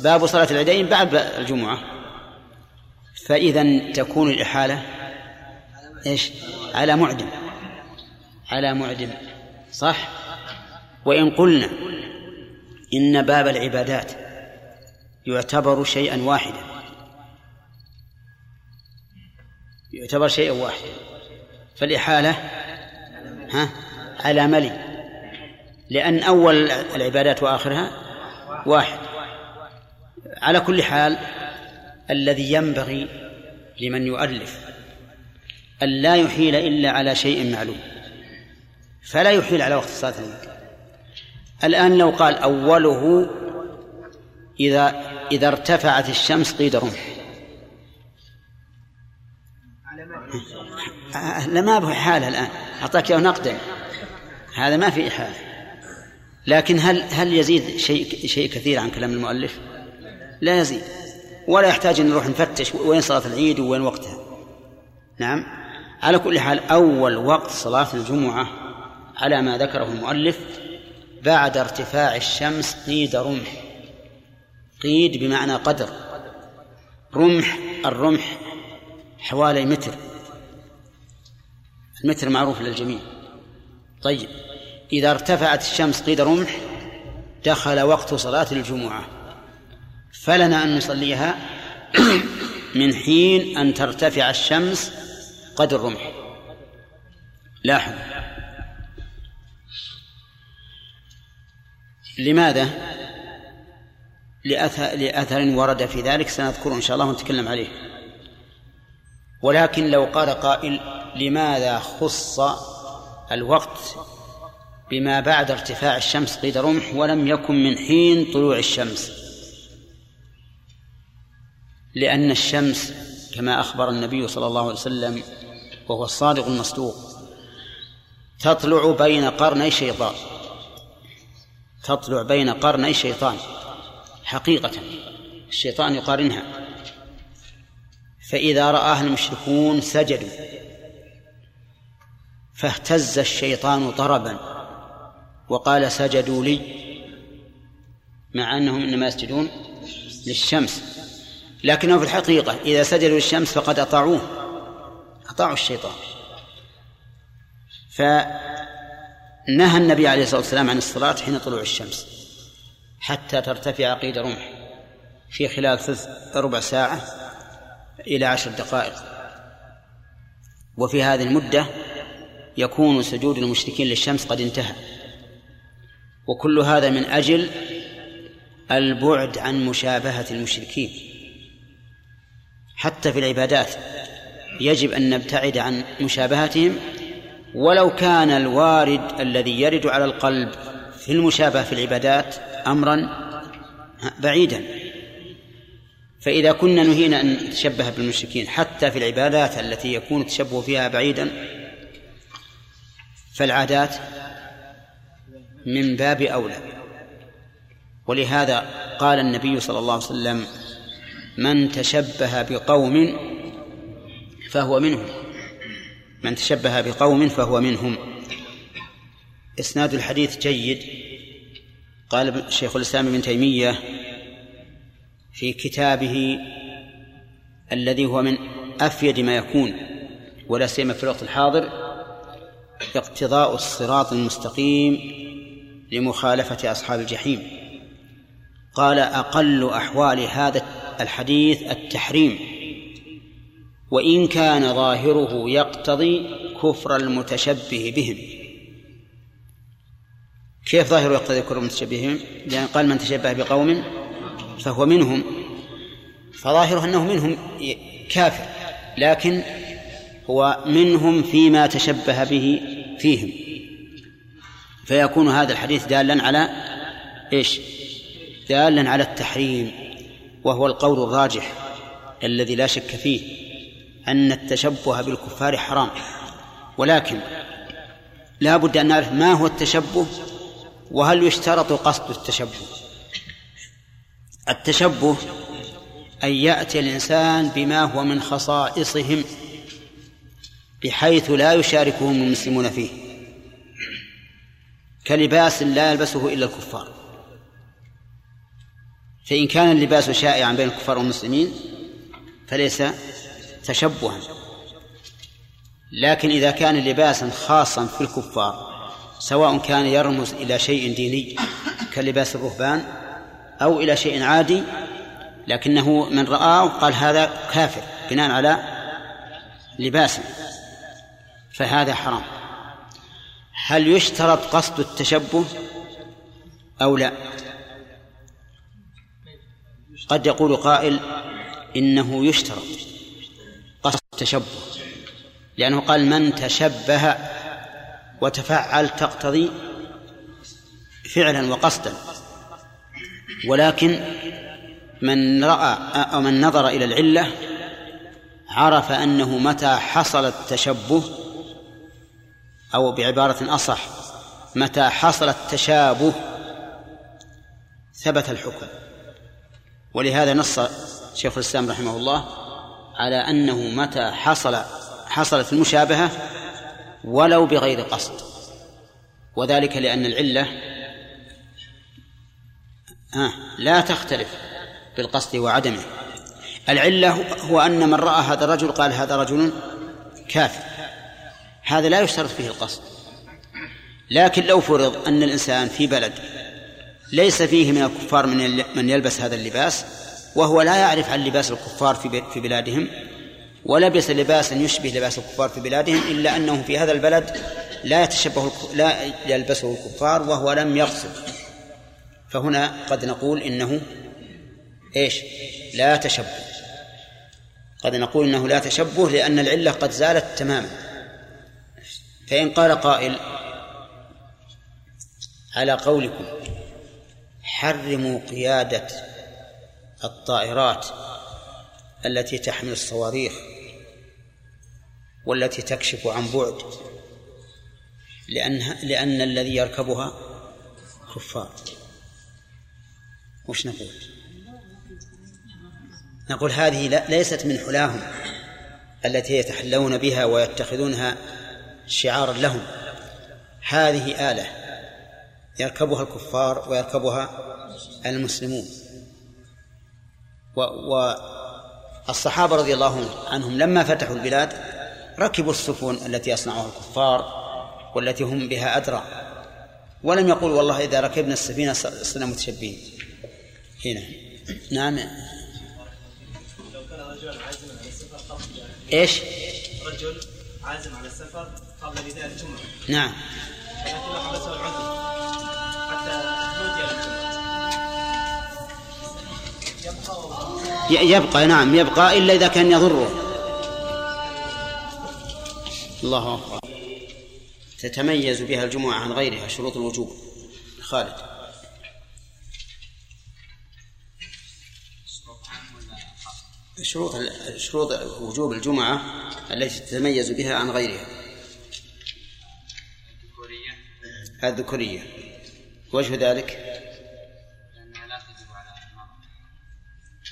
باب صلاة العيدين بعد الجمعة. فإذا تكون الإحالة إيش؟ على معدم على معدم صح؟ وإن قلنا إن باب العبادات يعتبر شيئا واحدا. يعتبر شيئا واحدا. فالإحالة ها على ملي. لأن أول العبادات وآخرها واحد. على كل حال الذي ينبغي لمن يؤلف أن لا يحيل إلا على شيء معلوم. فلا يحيل على وقت صلاة العيد الآن لو قال أوله إذا إذا ارتفعت الشمس قيد رمح لا ما به حالة الآن. أعطاك نقدا هذا ما في إحالة. لكن هل هل يزيد شيء شيء كثير عن كلام المؤلف؟ لا يزيد. ولا يحتاج أن نروح نفتش وين صلاة العيد وين وقتها. نعم. على كل حال أول وقت صلاة الجمعة على ما ذكره المؤلف بعد ارتفاع الشمس قيد رمح. قيد بمعنى قدر. رمح الرمح حوالي متر. المتر معروف للجميع. طيب إذا ارتفعت الشمس قيد رمح دخل وقت صلاة الجمعة. فلنا أن نصليها من حين أن ترتفع الشمس قدر الرمح. لاحظ. لماذا؟ لأثر, لأثر ورد في ذلك سنذكره إن شاء الله ونتكلم عليه. ولكن لو قال قائل لماذا خص الوقت بما بعد ارتفاع الشمس قيد رمح ولم يكن من حين طلوع الشمس؟ لأن الشمس كما أخبر النبي صلى الله عليه وسلم وهو الصادق المصدوق تطلع بين قرني شيطان تطلع بين قرني شيطان حقيقة الشيطان يقارنها فإذا رآها المشركون سجدوا فاهتز الشيطان طربا وقال سجدوا لي مع أنهم إنما يسجدون للشمس. لكنه في الحقيقة إذا سجدوا للشمس فقد أطاعوه أطاعوا الشيطان. فنهى النبي عليه الصلاة والسلام عن الصلاة حين طلوع الشمس حتى ترتفع قيد رمح في خلال ثلث ربع ساعة إلى عشر دقائق. وفي هذه المدة يكون سجود المشركين للشمس قد انتهى. وكل هذا من أجل البعد عن مشابهة المشركين. حتى في العبادات يجب أن نبتعد عن مشابهتهم ولو كان الوارد الذي يرد على القلب في المشابهة في العبادات أمرا بعيدا. فإذا كنا نهينا أن نتشبه بالمشركين حتى في العبادات التي يكون التشبه فيها بعيدا فالعادات من باب أولى. ولهذا قال النبي صلى الله عليه وسلم من تشبه بقوم فهو منهم. من تشبه بقوم فهو منهم. إسناد الحديث جيد. قال شيخ الإسلام ابن تيمية في كتابه الذي هو من أفيد ما يكون ولا سيما في الوقت الحاضر اقتضاء الصراط المستقيم لمخالفة أصحاب الجحيم. قال أقل أحوال هذا الحديث التحريم. وإن كان ظاهره يقتضي كفر المتشبه بهم. كيف ظاهره يقتضي كفر المتشبه بهم؟ لأن قال من تشبه بقوم فهو منهم. فظاهره أنه منهم كافر لكن هو منهم فيما تشبه به فيهم. فيكون هذا الحديث دالا على إيش؟ دالا على التحريم وهو القول الراجح الذي لا شك فيه أن التشبه بالكفار حرام. ولكن لا بد أن نعرف ما هو التشبه وهل يشترط قصد التشبه؟ التشبه أن يأتي الإنسان بما هو من خصائصهم. بحيث لا يشاركهم المسلمون فيه. كلباس لا يلبسه إلا الكفار. فإن كان اللباس شائعا بين الكفار والمسلمين فليس تشبها. لكن إذا كان لباسا خاصا في الكفار سواء كان يرمز إلى شيء ديني كلباس الرهبان أو إلى شيء عادي لكنه من رآه قال هذا كافر بناء على لباسه. فهذا حرام. هل يشترط قصد التشبه أو لا؟ قد يقول قائل إنه يشترط قصد التشبه لأنه قال من تشبه وتفعل تقتضي فعلا وقصدا ولكن من رأى أو من نظر إلى العلة عرف أنه متى حصل التشبه أو بعبارة أصح متى حصل التشابه ثبت الحكم. ولهذا نص شيخ الإسلام رحمه الله على أنه متى حصل حصلت المشابهة ولو بغير قصد. وذلك لأن العلة لا تختلف بالقصد وعدمه. العلة هو أن من رأى هذا الرجل قال هذا رجل كافر. هذا لا يشترط فيه القصد. لكن لو فرض أن الإنسان في بلد ليس فيه من الكفار من من يلبس هذا اللباس وهو لا يعرف عن لباس الكفار في في بلادهم ولبس لباسا يشبه لباس الكفار في بلادهم إلا أنه في هذا البلد لا يتشبه لا يلبسه الكفار وهو لم يقصد. فهنا قد نقول إنه إيش؟ لا تشبه. قد نقول إنه لا تشبه لأن العلة قد زالت تماما. فإن قال قائل على قولكم حرموا قيادة الطائرات التي تحمل الصواريخ والتي تكشف عن بعد لأن لأن الذي يركبها كفار وش نقول؟ نقول هذه ليست من حلاهم التي يتحلون بها ويتخذونها شعارا لهم هذه آلة يركبها الكفار ويركبها المسلمون. والصحابة رضي الله عنهم لما فتحوا البلاد ركبوا السفن التي يصنعها الكفار والتي هم بها أدرى. ولم يقول والله إذا ركبنا السفينة صرنا متشبين. هنا. نعم. لو كان رجل عازما على السفر قبل إيش؟ رجل عازم على السفر قبل نداء الجمعة نعم. لكنه حبسه العذر. حتى نودي ي- يبقى نعم يبقى إلا إذا كان يضره. الله أكبر. تتميز بها الجمعة عن غيرها شروط الوجوب. خالد. شروط شروط وجوب الجمعة التي تتميز بها عن غيرها. الذكورية. وجه ذلك؟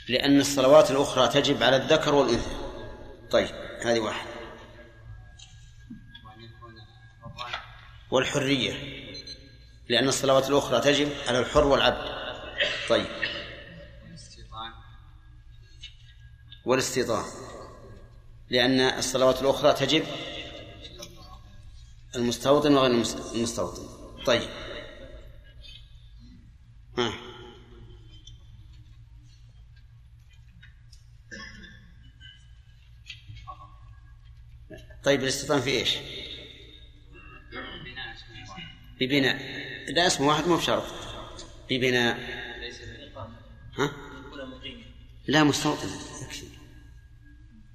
لأن الصلوات الأخرى تجب على الذكر والأنثى. طيب هذه واحدة. والحرية. لأن الصلوات الأخرى تجب على الحر والعبد. طيب. والاستيطان. لأن الصلوات الأخرى تجب المستوطن وغير المس- المستوطن. طيب. ها. طيب الاستيطان في إيش؟ ببناء لا اسم واحد مو بشرط. ببناء ها؟ لا مستوطن.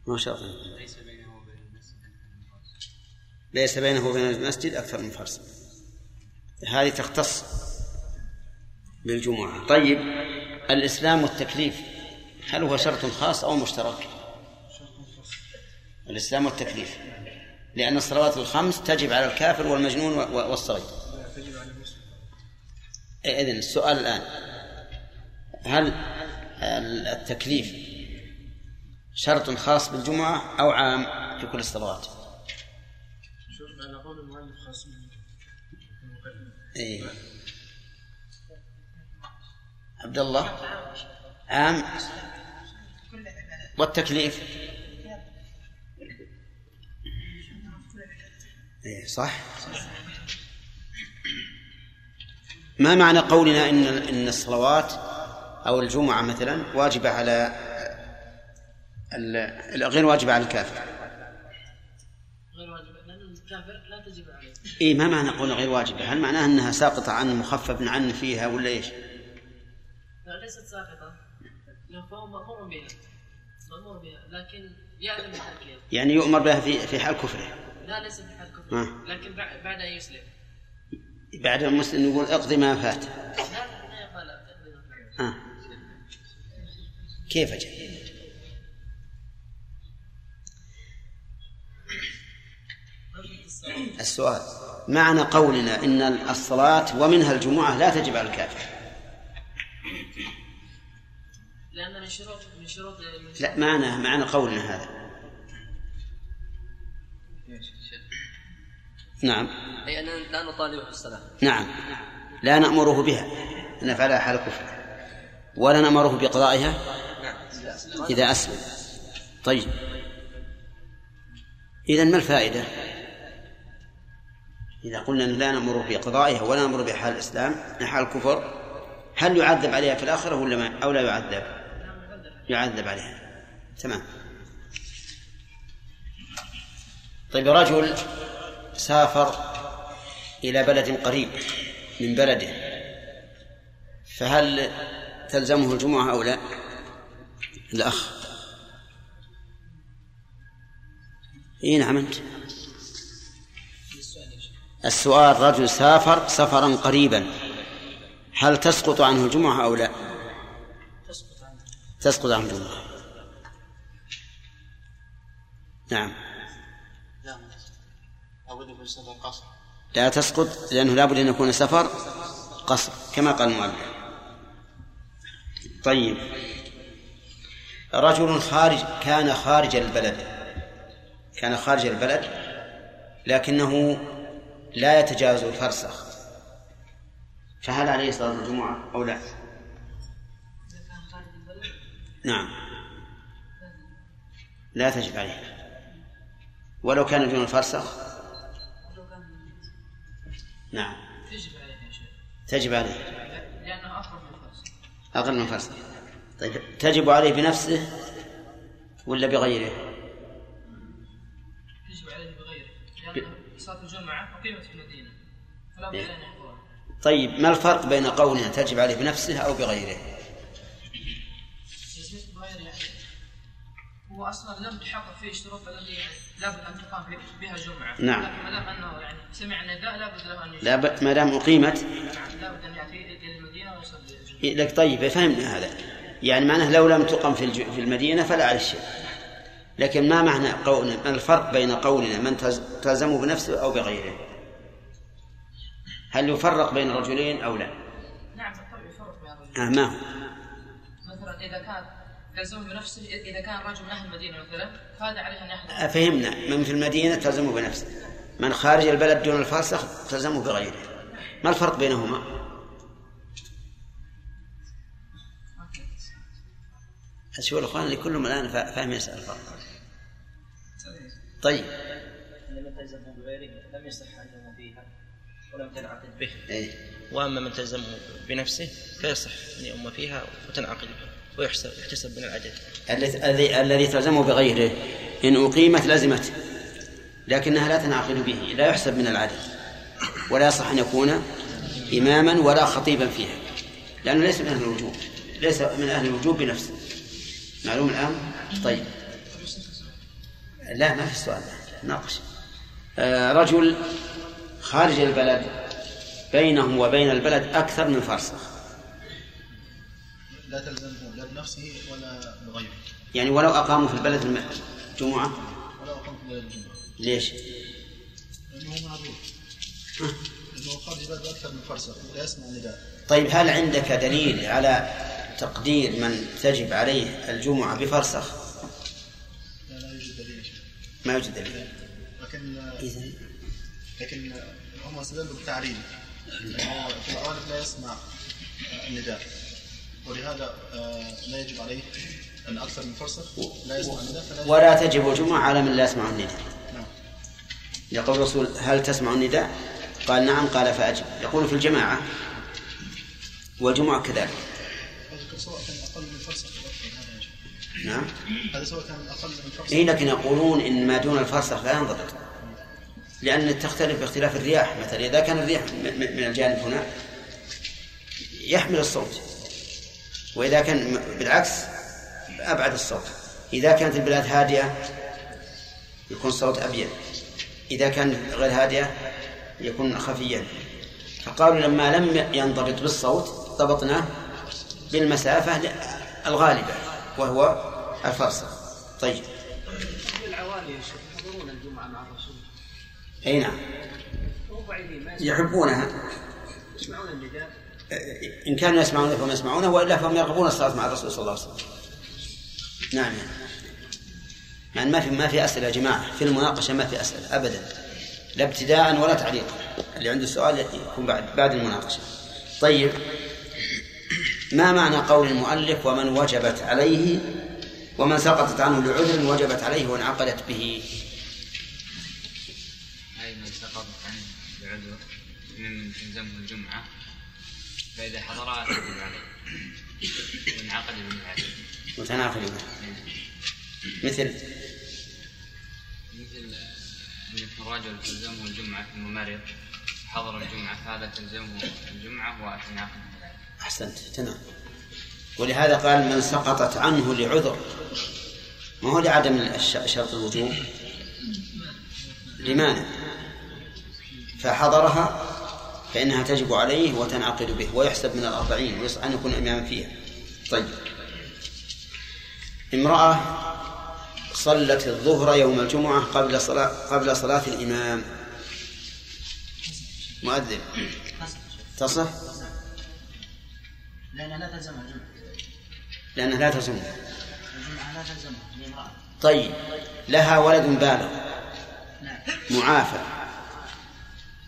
مو شرط. ليس بينه وبين المسجد. ليس بينه وبين المسجد أكثر من فرس هذه تختص بالجمعة. طيب الإسلام والتكليف هل هو شرط خاص أو مشترك؟ الإسلام والتكليف لأن الصلوات الخمس تجب على الكافر والمجنون والصغير إذن السؤال الآن هل التكليف شرط خاص بالجمعة أو عام في كل الصلوات؟ إيه. عبد الله عام والتكليف إيه صح؟ ما معنى قولنا إن إن الصلوات أو الجمعة مثلا واجبة على غير واجبة على الكافر؟ غير واجب لأن الكافر لا تجب عليه. اي ما معنى قولنا غير واجبه هل معناها أنها ساقطة عن مخفف عنه فيها ولا إيش؟ لا ليست ساقطة. فهو مأمور بها. مأمور بها لكن يعلم التكليف. يعني يؤمر بها في في حال كفره. لا ليس بحال كفر آه. لكن بعد أن يسلم. بعد المسلم يقول اقضي ما فات. لا لا يقبل آه. كيف أجل السؤال. معنى قولنا إن الصلاة ومنها الجمعة لا تجب على الكافر. لأن من شروط من شروط لا معنى معنى قولنا هذا. نعم. أي أننا لا نطالبه بالصلاة نعم. لا نأمره بها. أن نفعلها حال كفر ولا نأمره بقضائها. إذا أسلم. طيب. إذا ما الفائدة؟ إذا قلنا لا نأمره بقضائها ولا نأمره بحال الإسلام حال الكفر هل يعذب عليها في الآخرة ولا ما؟ أو لا يعذب؟ يعذب عليها. تمام. طيب رجل سافر إلى بلد قريب من بلده فهل تلزمه الجمعة أو لا؟ الأخ. إي نعم أنت. السؤال رجل سافر سفرا قريبا هل تسقط عنه الجمعة أو لا؟ تسقط عنه الجمعة. نعم. لا تسقط لأنه لابد أن يكون سفر قصر كما قال المؤلف. طيب. رجل خارج كان خارج البلد. كان خارج البلد لكنه لا يتجاوز الفرسخ. فهل عليه صلاة الجمعة أو لا؟ نعم. لا تجب عليه. ولو كان دون الفرسخ؟ نعم. تجب عليه. يا شيخ تجب عليه لأنه أقرب من الفرس أقل من فرسخ طيب تجب عليه بنفسه ولا بغيره؟ صلاة الجمعة أقيمت في المدينة فلا بد. أن يحضرها طيب ما الفرق بين قولنا تجب عليه بنفسه أو بغيره؟ يصير بغير يعني هو أصلا لم تحقق فيه الشروط التي لابد أن تقام بها الجمعة نعم. لكن ما دام أنه يعني سمع النداء لابد له أن يجيب. لا ب... ما دام أقيمت نعم لابد أن يأتي إلى المدينة ويصلي الجمعة لك طيب فهمنا هذا يعني معناه لو لم تقم في. في المدينة فلا على الشيء لكن ما معنى قولنا ما الفرق بين قولنا من. تلزمه بنفسه أو بغيره؟ هل يفرق بين الرجلين أو لا؟ نعم يفرق بين الرجل آه ما هو؟ مثلا إذا كان يلزم بنفسه إذا كان رجل من أهل المدينة مثلا فهذا عليه أن يحضر فهمنا. من في المدينة تلزمه بنفسه. من خارج البلد دون الفرسخ تلزمه بغيره. ما الفرق بينهما؟ شوف الأخوان اللي كلهم الآن فا- فاهم يسأل الفرق طيب. من تلزمه بغيره لم يصح أن يؤم فيها ولم تنعقد به إيه. وأما من تلزمه بنفسه فيصح أن يؤم فيها وتنعقد به ويحسب يحتسب من العدد. الذي الذي- الذي تلزمه بغيره إن أقيمت لزمته لكنها لا تنعقد به لا يحسب من العدد. ولا يصح أن يكون إماما ولا خطيبا فيها لأنه ليس من أهل الوجوب ليس من أهل الوجوب بنفسه. معلوم الآن؟ طيب. لا ما في سؤال. ناقش. آه رجل خارج البلد بينه وبين البلد أكثر من فرسخ لا تلزمه لا بنفسه ولا بغيره يعني ولو أقاموا في البلد الم- جمعة. ولا أقام في ليلة الجمعة. ليش؟ لأنه معذور لأنه خارج البلد أكثر من فرسخ لا يسمع النداء طيب هل عندك دليل على تقدير من تجب عليه الجمعة بفرسخ؟ لا يوجد دليل. ما يوجد دليل لكن لكن هم استدلوا بالتعليل في الغالب لا يسمع النداء ولهذا آه، لا يجب عليه أن أكثر من فرسخ لا يسمع النداء فلا ولا تجب الجمعة على من لا يسمع النداء نعم. يقول الرسول هل تسمع النداء؟ قال نعم قال فأجب يقول في الجماعة والجمعة كذلك نعم. هذا سواء كان أقل من فرسخ إيه لكن يقولون إن ما دون الفرسخ لا ينضبط لأن تختلف باختلاف الرياح مثلا إذا كان الرياح من الجانب هنا يحمل الصوت وإذا كان بالعكس أبعد الصوت. إذا كانت البلاد هادئة يكون الصوت أبين إذا كان غير هادئة يكون خفيا. فقالوا لما لم ينضبط بالصوت ضبطناه بالمسافة الغالبة وهو الفرسخ طيب. يحضرون الجمعة مع الرسول أي نعم. يحبونها. يسمعون إن كانوا يسمعونه فهم يسمعونه وإلا فهم يرغبون الصلاة مع الرسول صلى الله عليه وسلم. نعم. يعني ما في ما في أسئلة يا جماعة. في المناقشة ما في أسئلة أبدا. لا ابتداء ولا تعليقا. اللي عنده سؤال يكون بعد بعد المناقشة. طيب. ما معنى قول المؤلف ومن وجبت عليه ومن سقطت عنه لعذر وجبت عليه وانعقدت به. أي من سقطت عنه بعذر ممن تلزمه الجمعة فإذا حضرها تجب عليه. وانعقد به متناقض. مثل؟ مثل أن يكون رجل تلزمه الجمعة ثم مرض حضر الجمعة فهذا تلزمه الجمعة العدد أحسنت. تمام ولهذا قال من سقطت عنه لعذر. ما هو لعدم شرط الوجوب؟ لمانع فحضرها فإنها تجب عليه وتنعقد به ويحسب من الأربعين ويصح أن يكون إماما فيها. طيب. امرأة صلت الظهر يوم الجمعة قبل صلاة قبل صلاة الإمام. مؤذن. تصح؟ لأنها لا تلزمها. الجمعة لأنها لا تلزمها طيب لها ولد بالغ. نعم. معافى.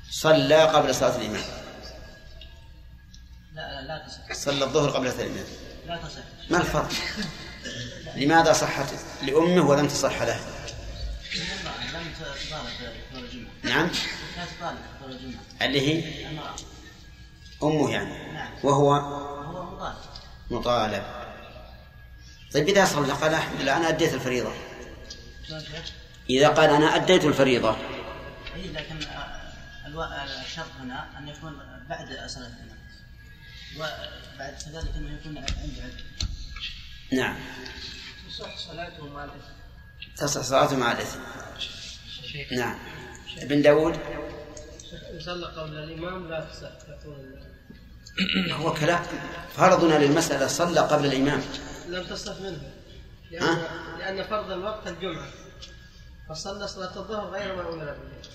صلى قبل صلاة الإمام. لا لا لا تصح. صلى الظهر قبل صلاة الإمام. لا تصح. ما الفرق؟ لماذا صحت؟ لأمه ولم تصح له؟ نعم. اللي هي أمه يعني. نعم. وهو هو مطالب. مطالب. طيب إذا صلى قال الحمد لله أنا أديت الفريضة. شيخ؟ إذا قال أنا أديت الفريضة. اي لكن الو- الشرط هنا أن يكون بعد صلاة الامام وبعد كذلك أنه يكون عنده علم نعم. تصح صلاته مع الإثم. تصح صلاته مع الإثم. نعم. ابن داود؟ صلى قبل الإمام لا تصح هو كلام فرضنا للمسألة صلى قبل الإمام. لم تصح منه. لأن؟ لأن فرض الوقت الجمعة. فصلى صلاة الظهر غير ما أمر به.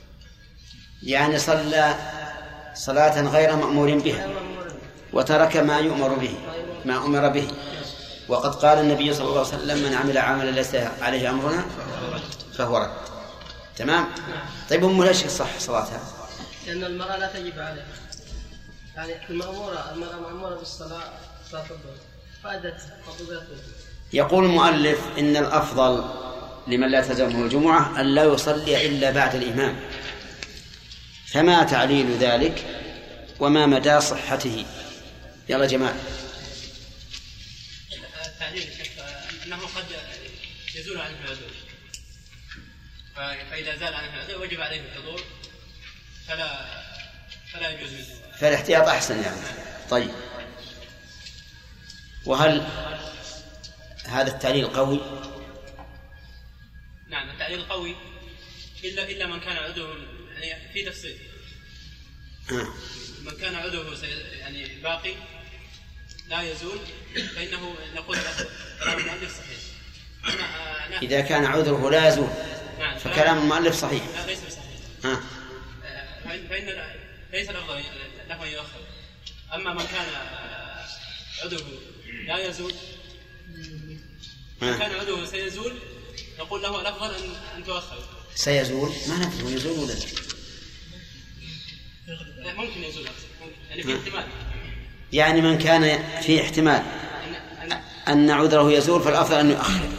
يعني صلى صلاة غير مأمور بها وترك ما يؤمر به. ما أمر به. وقد قال النبي صلى الله عليه وسلم من عمل عملا ليس عليه أمرنا فهو رد. تمام؟ طيب أمه ليش صح صلاتها؟ لأن المرأة لا تجب عليها. يعني المأمورة المرأة مأمورة بالصلاة صلاة الظهر. يقول المؤلف إن الأفضل لمن لا تلزمه الجمعة أن لا يصلي إلا بعد الإمام. فما تعليل ذلك وما مدى صحته؟ يلا يا شيخ أنه قد يزول عنه العذر ف- فإذا زال عنه العذر وجب عليه الحضور فلا فلا يجوز. فالاحتياط أحسن يعني. طيب. وهل هذا التعليل قوي؟ نعم التعليل قوي الا إلا من كان عذره يعني في تفصيل. آه. من كان عذره سي- يعني باقي لا يزول فإنه نقول له كلام المؤلف صحيح. إذا كان عذره لا يزول نعم فكلام المؤلف صحيح. لا ليس بصحيح. ها آه، فإن ليس له أن يؤخر. أما من كان عذره لا يزول. كان عذره سيزول نقول له الأفضل أن أن تؤخر سيزول؟ ما ندري هو يزول ولا لا؟ ممكن يزول. يعني في. احتمال. يعني من كان في احتمال. أن عذره يزول فالأفضل أن يؤخر نعم.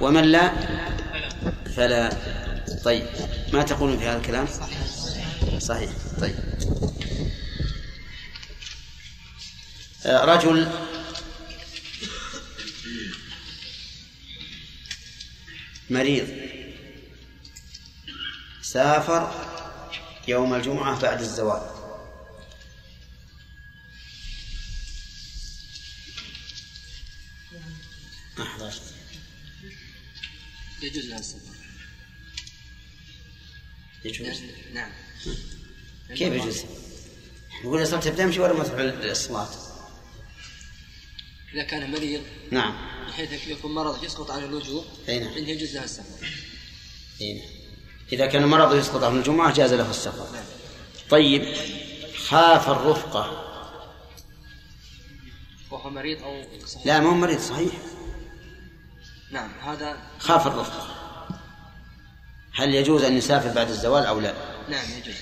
ومن لا؟ فلا. فلا. طيب. ما تقولون في هذا الكلام؟ صحيح. طيب. آه، رجل مريض سافر يوم الجمعة بعد الزوال أحضر يجوز لها السفر يجوز نعم كيف يجوز؟ يقول الصلاة تبدأ ولا ما تروح الصلاة؟ إذا كان مريض نعم. بحيث يكون مرض يسقط عنه الوجوب أي نعم. فإنه يجوز لها السفر. إيه. نعم. إذا كان مرض يسقط عن الجمعة جاز له السفر. طيب خاف الرفقة. وهو مريض أو صحيح؟ لا مو مريض صحيح. نعم هذا خاف الرفقة. هل يجوز أن يسافر بعد الزوال أو لا؟ نعم يجوز.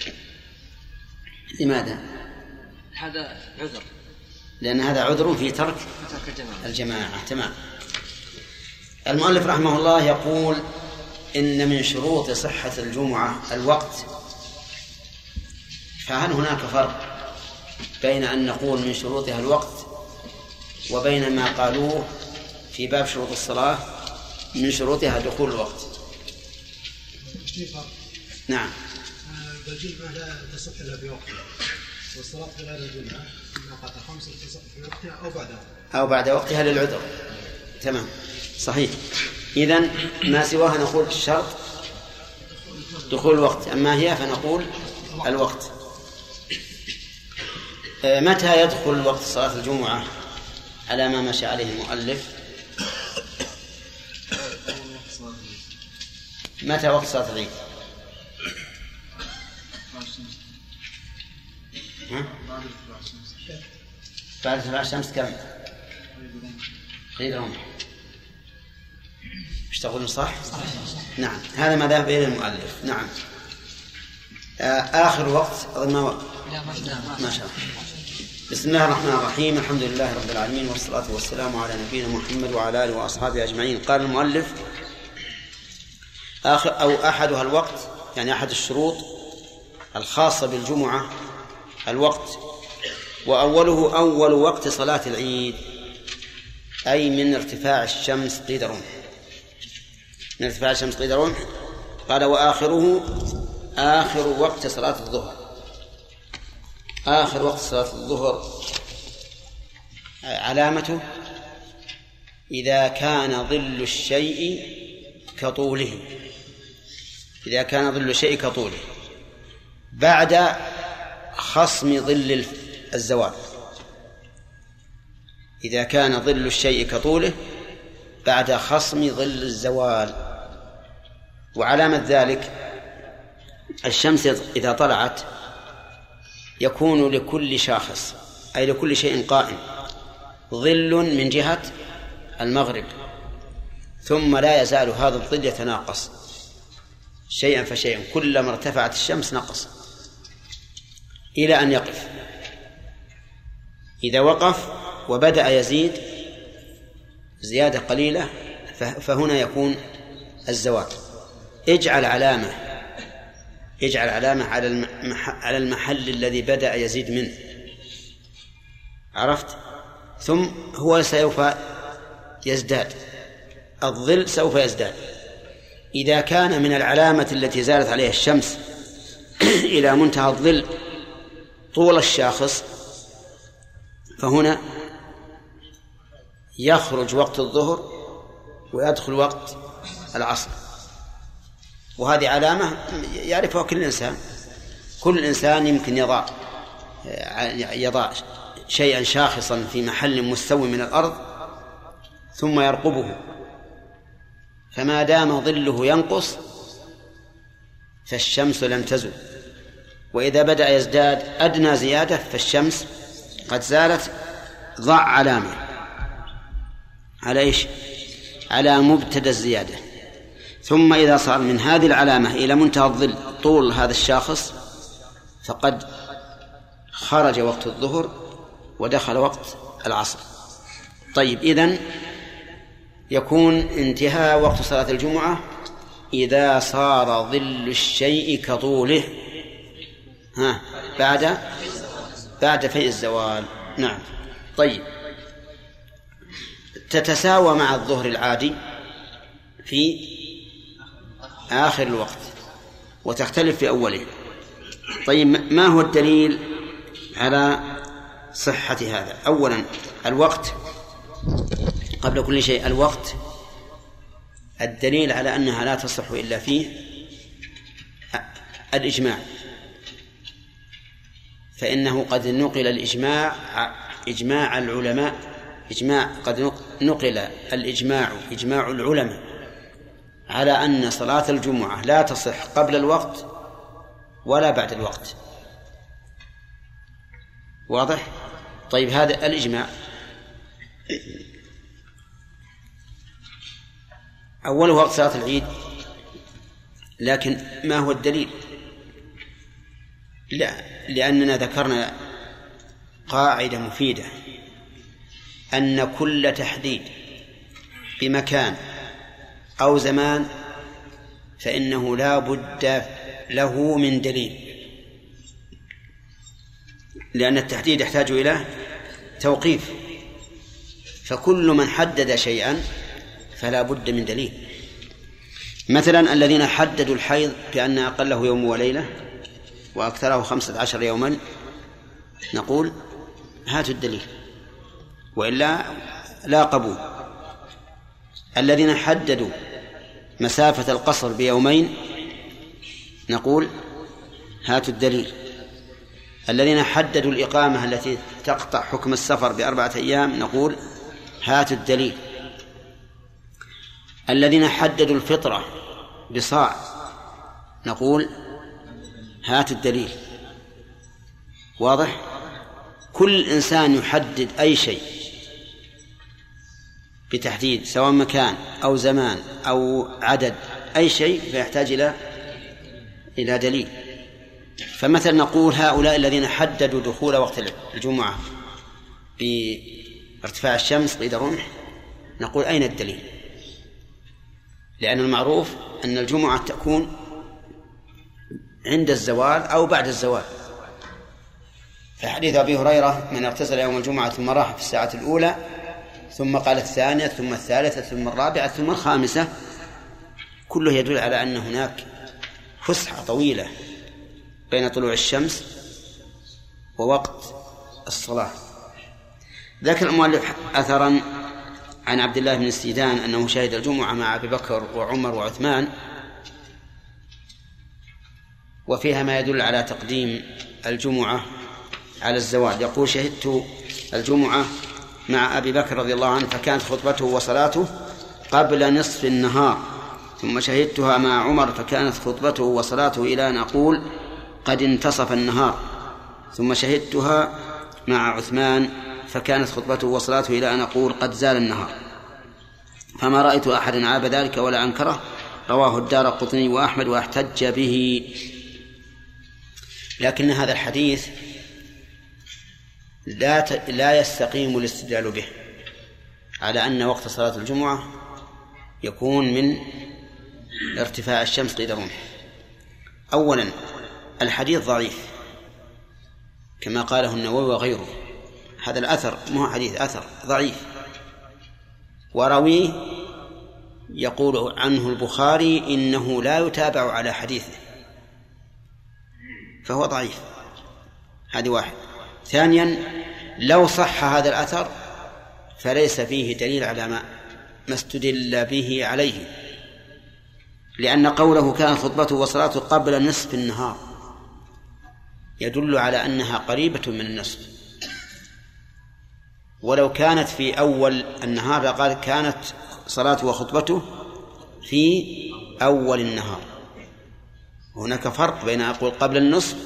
لماذا؟ هذا عذر. لأن هذا عذر في ترك الجماعة. تمام. المؤلف رحمه الله يقول إن من شروط صحة الجمعة الوقت. فهل هناك فرق بين أن نقول من شروطها الوقت وبين ما قالوه في باب شروط الصلاة؟ من شروطها دخول الوقت. نعم. الجمعة لا تصح إلا بوقتها في وقتها أو بعدها أو بعد وقتها للعذر. تمام. صحيح. إذا ما سواها نقول الشرط. دخول الوقت. أما هي فنقول الوقت. آه، متى يدخل وقت صلاة الجمعة؟ على ما مشى عليه المؤلف. متى وقت صلاة العيد؟ بعد ارتفاع الشمس كم؟ عيد رمح إيش تقولون صح؟ نعم. هذا ما ذهب إليه المؤلف. نعم. آه، آخر وقت. أظن ما ما شاء الله. بسم الله الرحمن الرحيم. الحمد لله رب العالمين والصلاة والسلام على نبينا محمد وعلى آله وأصحابه أجمعين. قال المؤلف آخر أو أحدها الوقت يعني أحد الشروط الخاصة بالجمعة الوقت وأوله أول وقت صلاة العيد أي من ارتفاع الشمس قيد رمح. من ارتفاع الشمس قيد رمح. قال وآخره آخر وقت صلاة الظهر. آخر وقت صلاة الظهر علامته إذا كان ظل الشيء كطوله. إذا كان ظل الشيء كطوله. بعد خصم ظل الزوال. إذا كان ظل الشيء كطوله بعد خصم ظل الزوال. وعلامة ذلك الشمس إذا طلعت يكون لكل شاخص أي لكل شيء قائم. ظل من جهة المغرب. ثم لا يزال هذا الظل يتناقص. شيئا فشيئا. كلما ارتفعت الشمس نقص. إلى أن يقف. إذا وقف وبدأ يزيد زيادة قليلة فهنا يكون الزوال اجعل علامة اجعل علامة على على المحل الذي بدأ يزيد منه. عرفت؟ ثم هو سوف يزداد. الظل سوف يزداد. إذا كان من العلامة التي زالت عليها الشمس إلى منتهى الظل طول الشاخص فهنا يخرج وقت الظهر ويدخل وقت العصر. وهذه علامة يعرفها كل إنسان. كل إنسان يمكن يضع يضع شيئا شاخصا في محل مستوي من الأرض ثم يرقبه. فما دام ظله ينقص فالشمس لم تزل وإذا بدأ يزداد أدنى زيادة فالشمس قد زالت ضع علامة. على إيش؟ على مبتدى الزيادة. ثم إذا صار من هذه العلامة إلى منتهى الظل طول هذا الشاخص فقد خرج وقت الظهر ودخل وقت العصر. طيب إذن يكون انتهاء وقت صلاة الجمعة إذا صار ظل الشيء كطوله. ها بعد؟ بعد فيء الزوال. نعم. طيب. تتساوى مع الظهر العادي في آخر الوقت وتختلف في أوله. طيب ما هو الدليل على صحة هذا؟ أولا الوقت. قبل كل شيء الوقت الدليل على أنها لا تصح إلا فيه الإجماع. فإنه قد نقل الإجماع إجماع العلماء إجماع قد نقل الإجماع إجماع العلماء على أن صلاة الجمعة لا تصح قبل الوقت ولا بعد الوقت واضح؟ طيب هذا الإجماع أول وقت صلاة العيد لكن ما هو الدليل؟ لا لأننا ذكرنا قاعدة مفيدة أن كل تحديد بمكان أو زمان فإنه لا بد له من دليل. لأن التحديد يحتاج إلى توقيف. فكل من حدد شيئا فلا بد من دليل. مثلا الذين حددوا الحيض بأن أقله يوم وليلة وأكثره خمسة عشر يوما نقول هاتوا الدليل. وإلا لا قبول. الذين حددوا مسافة القصر بيومين نقول هاتوا الدليل. الذين حددوا الإقامة التي تقطع حكم السفر بأربعة أيام نقول هاتوا الدليل. الذين حددوا الفطرة بصاع نقول هاتوا الدليل. واضح؟ كل إنسان يحدد أي شيء بتحديد سواء مكان أو زمان أو عدد أي شيء فيحتاج إلى إلى دليل. فمثلا نقول هؤلاء الذين حددوا دخول وقت الجمعة بارتفاع الشمس قيد الرمح نقول أين الدليل؟ لأن المعروف أن الجمعة تكون عند الزوال أو بعد الزوال. فحديث أبي هريرة من اغتسل يوم الجمعة ثم راح في الساعة الأولى ثم قال الثانية ثم الثالثة ثم الرابعة ثم الخامسة. كله يدل على أن هناك فسحة طويلة بين طلوع الشمس ووقت الصلاة. ذكر المؤلف أثرا عن عبد الله بن السيدان أنه شهد الجمعة مع أبي بكر وعمر وعثمان وفيها ما يدل على تقديم الجمعة على الزواج. يقول شهدت الجمعة مع أبي بكر رضي الله عنه فكانت خطبته وصلاته قبل نصف النهار ثم شهدتها مع عمر فكانت خطبته وصلاته إلى أن أقول قد انتصف النهار. ثم شهدتها مع عثمان فكانت خطبته وصلاته إلى أن أقول قد زال النهار. فما رأيت أحد عاب ذلك ولا أنكره رواه الدار قطني وأحمد واحتج به. لكن هذا الحديث لا ت... لا يستقيم الاستدلال به على أن وقت صلاة الجمعة يكون من ارتفاع الشمس قيد الرمح أولا الحديث ضعيف كما قاله النووي وغيره. هذا الأثر مو حديث أثر ضعيف. ورويه يقول عنه البخاري إنه لا يتابع على حديثه. فهو ضعيف. هذه واحد. ثانيا لو صح هذا الأثر فليس فيه دليل على ما ما استدل به عليه. لأن قوله كانت خطبته وصلاته قبل نصف النهار يدل على أنها قريبة من النصف. ولو كانت في أول النهار لقال كانت صلاته وخطبته في أول النهار. هناك فرق بين أن أقول قبل النصف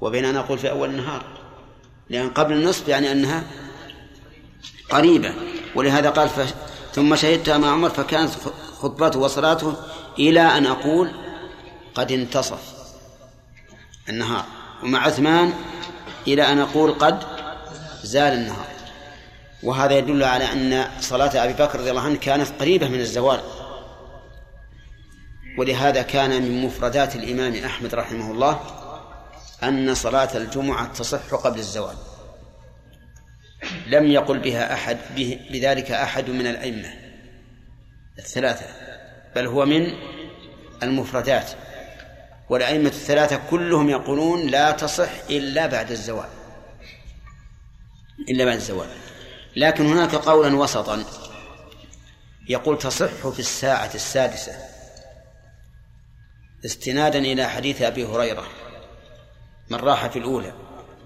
وبين أن أقول في أول النهار. لأن قبل النصف يعني أنها قريبة. ولهذا قال ف... ثم شهدتها مع عمر فكانت خطبته وصلاته إلى أن أقول قد انتصف النهار. ومع عثمان إلى أن أقول قد زال النهار. وهذا يدل على أن صلاة أبي بكر رضي الله عنه كانت قريبة من الزوال. ولهذا كان من مفردات الإمام أحمد رحمه الله أن صلاة الجمعة تصح قبل الزوال. لم يقل بها أحد بذلك أحد من الأئمة الثلاثة بل هو من المفردات. والأئمة الثلاثة كلهم يقولون لا تصح إلا بعد الزوال إلا بعد الزوال. لكن هناك قولا وسطا يقول تصح في الساعة السادسة. استنادا إلى حديث أبي هريرة. من راح في الأولى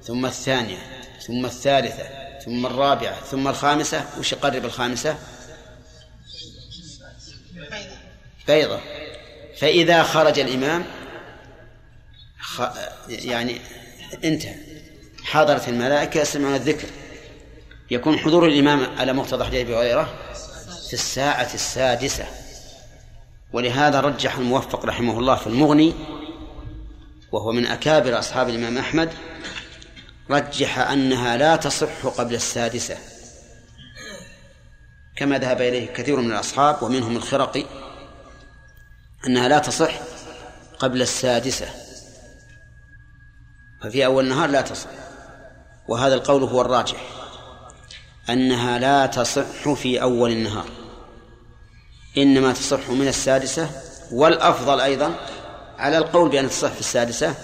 ثم الثانية ثم الثالثة ثم الرابعة ثم الخامسة وش يقرب الخامسة؟ بيضة. فإذا خرج الإمام خ... يعني انتهى. حضرت الملائكة يسمعون الذكر. يكون حضور الإمام على مقتضى حديث أبي هريرة في الساعة السادسة. ولهذا رجح الموفق رحمه الله في المغني وهو من أكابر أصحاب الإمام أحمد رجح أنها لا تصح قبل السادسة. كما ذهب إليه كثير من الأصحاب ومنهم الخرقي أنها لا تصح قبل السادسة. ففي أول النهار لا تصح وهذا القول هو الراجح أنها لا تصح في أول النهار. إنما تصح من السادسة والأفضل أيضا على القول بأن تصح في السادسة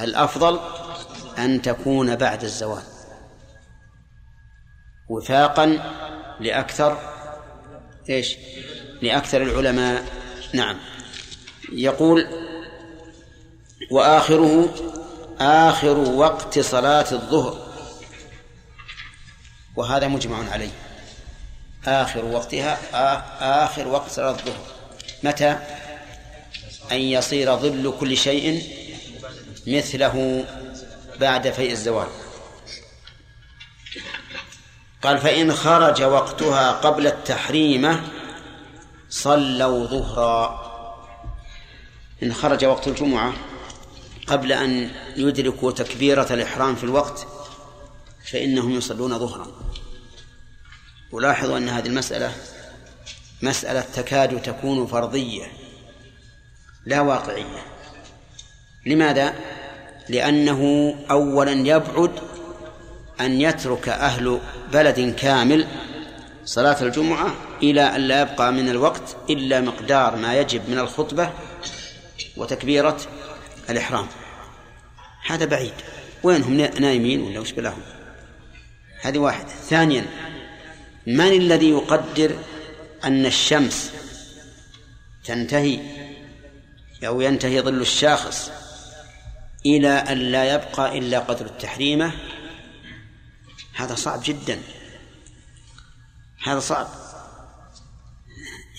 الأفضل أن تكون بعد الزوال وفاقا لأكثر إيش؟ لأكثر العلماء. نعم. يقول وآخره آخر وقت صلاة الظهر. وهذا مجمع عليه. آخر وقتها آخر وقت صلاة الظهر. متى؟ أن يصير ظل كل شيء مثله بعد فيء الزوال. قال فإن خرج وقتها قبل التحريمة صلوا ظهرا. إن خرج وقت الجمعة قبل أن يدركوا تكبيرة الإحرام في الوقت فإنهم يصلون ظهرا. ولاحظوا أن هذه المسألة مسألة تكاد تكون فرضية لا واقعية. لماذا؟ لأنه أولا يبعد أن يترك أهل بلد كامل صلاة الجمعة إلى أن لا يبقى من الوقت إلا مقدار ما يجب من الخطبة وتكبيرة الإحرام. هذا بعيد. وينهم نايمين ولا وش بلاهم؟ هذه واحدة. ثانيا من الذي يقدر أن الشمس تنتهي أو ينتهي ظل الشاخص إلى أن لا يبقى إلا قدر التحريمة؟ هذا صعب جدا. هذا صعب.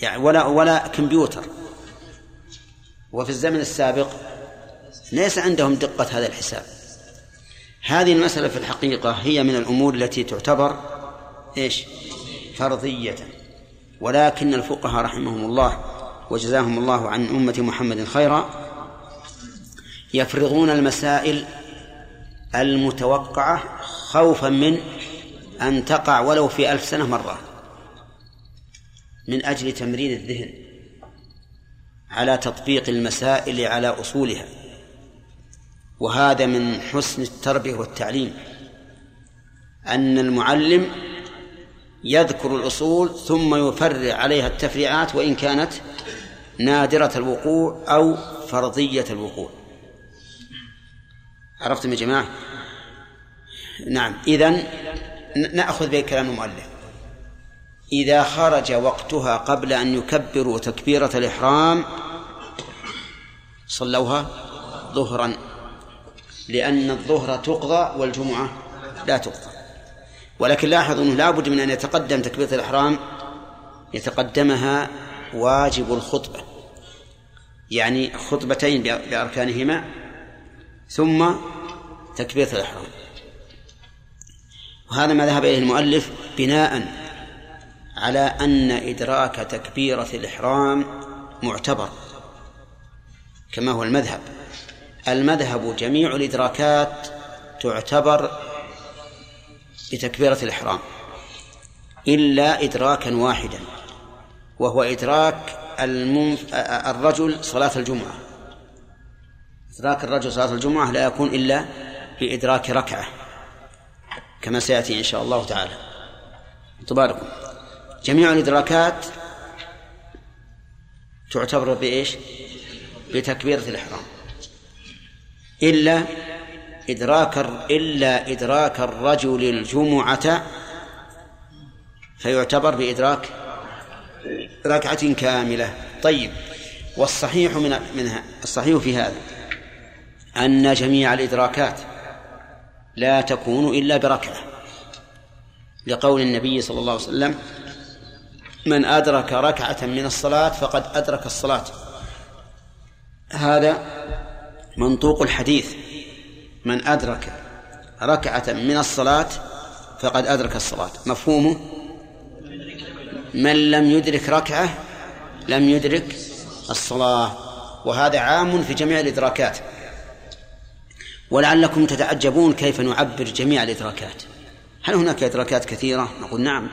يعني ولا ولا كمبيوتر. وفي الزمن السابق ليس عندهم دقة هذا الحساب. هذه المسألة في الحقيقة هي من الأمور التي تعتبر إيش؟ فرضية. ولكن الفقهاء رحمهم الله وجزاهم الله عن أمة محمد خيرا يفرغون المسائل المتوقعة خوفا من أن تقع ولو في ألف سنة مرة من أجل تمرين الذهن على تطبيق المسائل على أصولها. وهذا من حسن التربية والتعليم أن المعلم يذكر الأصول ثم يفرع عليها التفريعات وإن كانت نادرة الوقوع أو فرضية الوقوع. عرفتم يا جماعة؟ نعم. إذن نأخذ بكلام المؤلف. إذا خرج وقتها قبل أن يكبروا تكبيرة الإحرام صلوها ظهرا لأن الظهر تقضى والجمعة لا تقضى. ولكن لاحظوا أنه لابد من أن يتقدم تكبيرة الإحرام يتقدمها واجب الخطبة يعني خطبتين بأركانهما ثم تكبيرة الإحرام. وهذا ما ذهب إليه المؤلف بناء على أن إدراك تكبيرة الإحرام معتبر كما هو المذهب. المذهب جميع الإدراكات تعتبر بتكبيرة الإحرام إلا إدراكا واحدا وهو إدراك المنف... الرجل صلاة الجمعة. إدراك الرجل صلاة الجمعة لا يكون إلا بإدراك ركعة كما سيأتي إن شاء الله تعالى. تباركم جميع الإدراكات تعتبر بإيش؟ بتكبيرة الإحرام. إلا إدراك إلا إدراك الرجل الجمعة فيعتبر بإدراك ركعة كاملة. طيب والصحيح من منها الصحيح في هذا أن جميع الإدراكات لا تكون إلا بركعة. لقول النبي صلى الله عليه وسلم من أدرك ركعة من الصلاة فقد أدرك الصلاة. هذا منطوق الحديث. من أدرك ركعة من الصلاة فقد أدرك الصلاة. مفهومه؟ من لم يدرك ركعة لم يدرك الصلاة وهذا عام في جميع الإدراكات. ولعلكم تتعجبون كيف نعبر جميع الإدراكات. هل هناك إدراكات كثيرة؟ نقول نعم.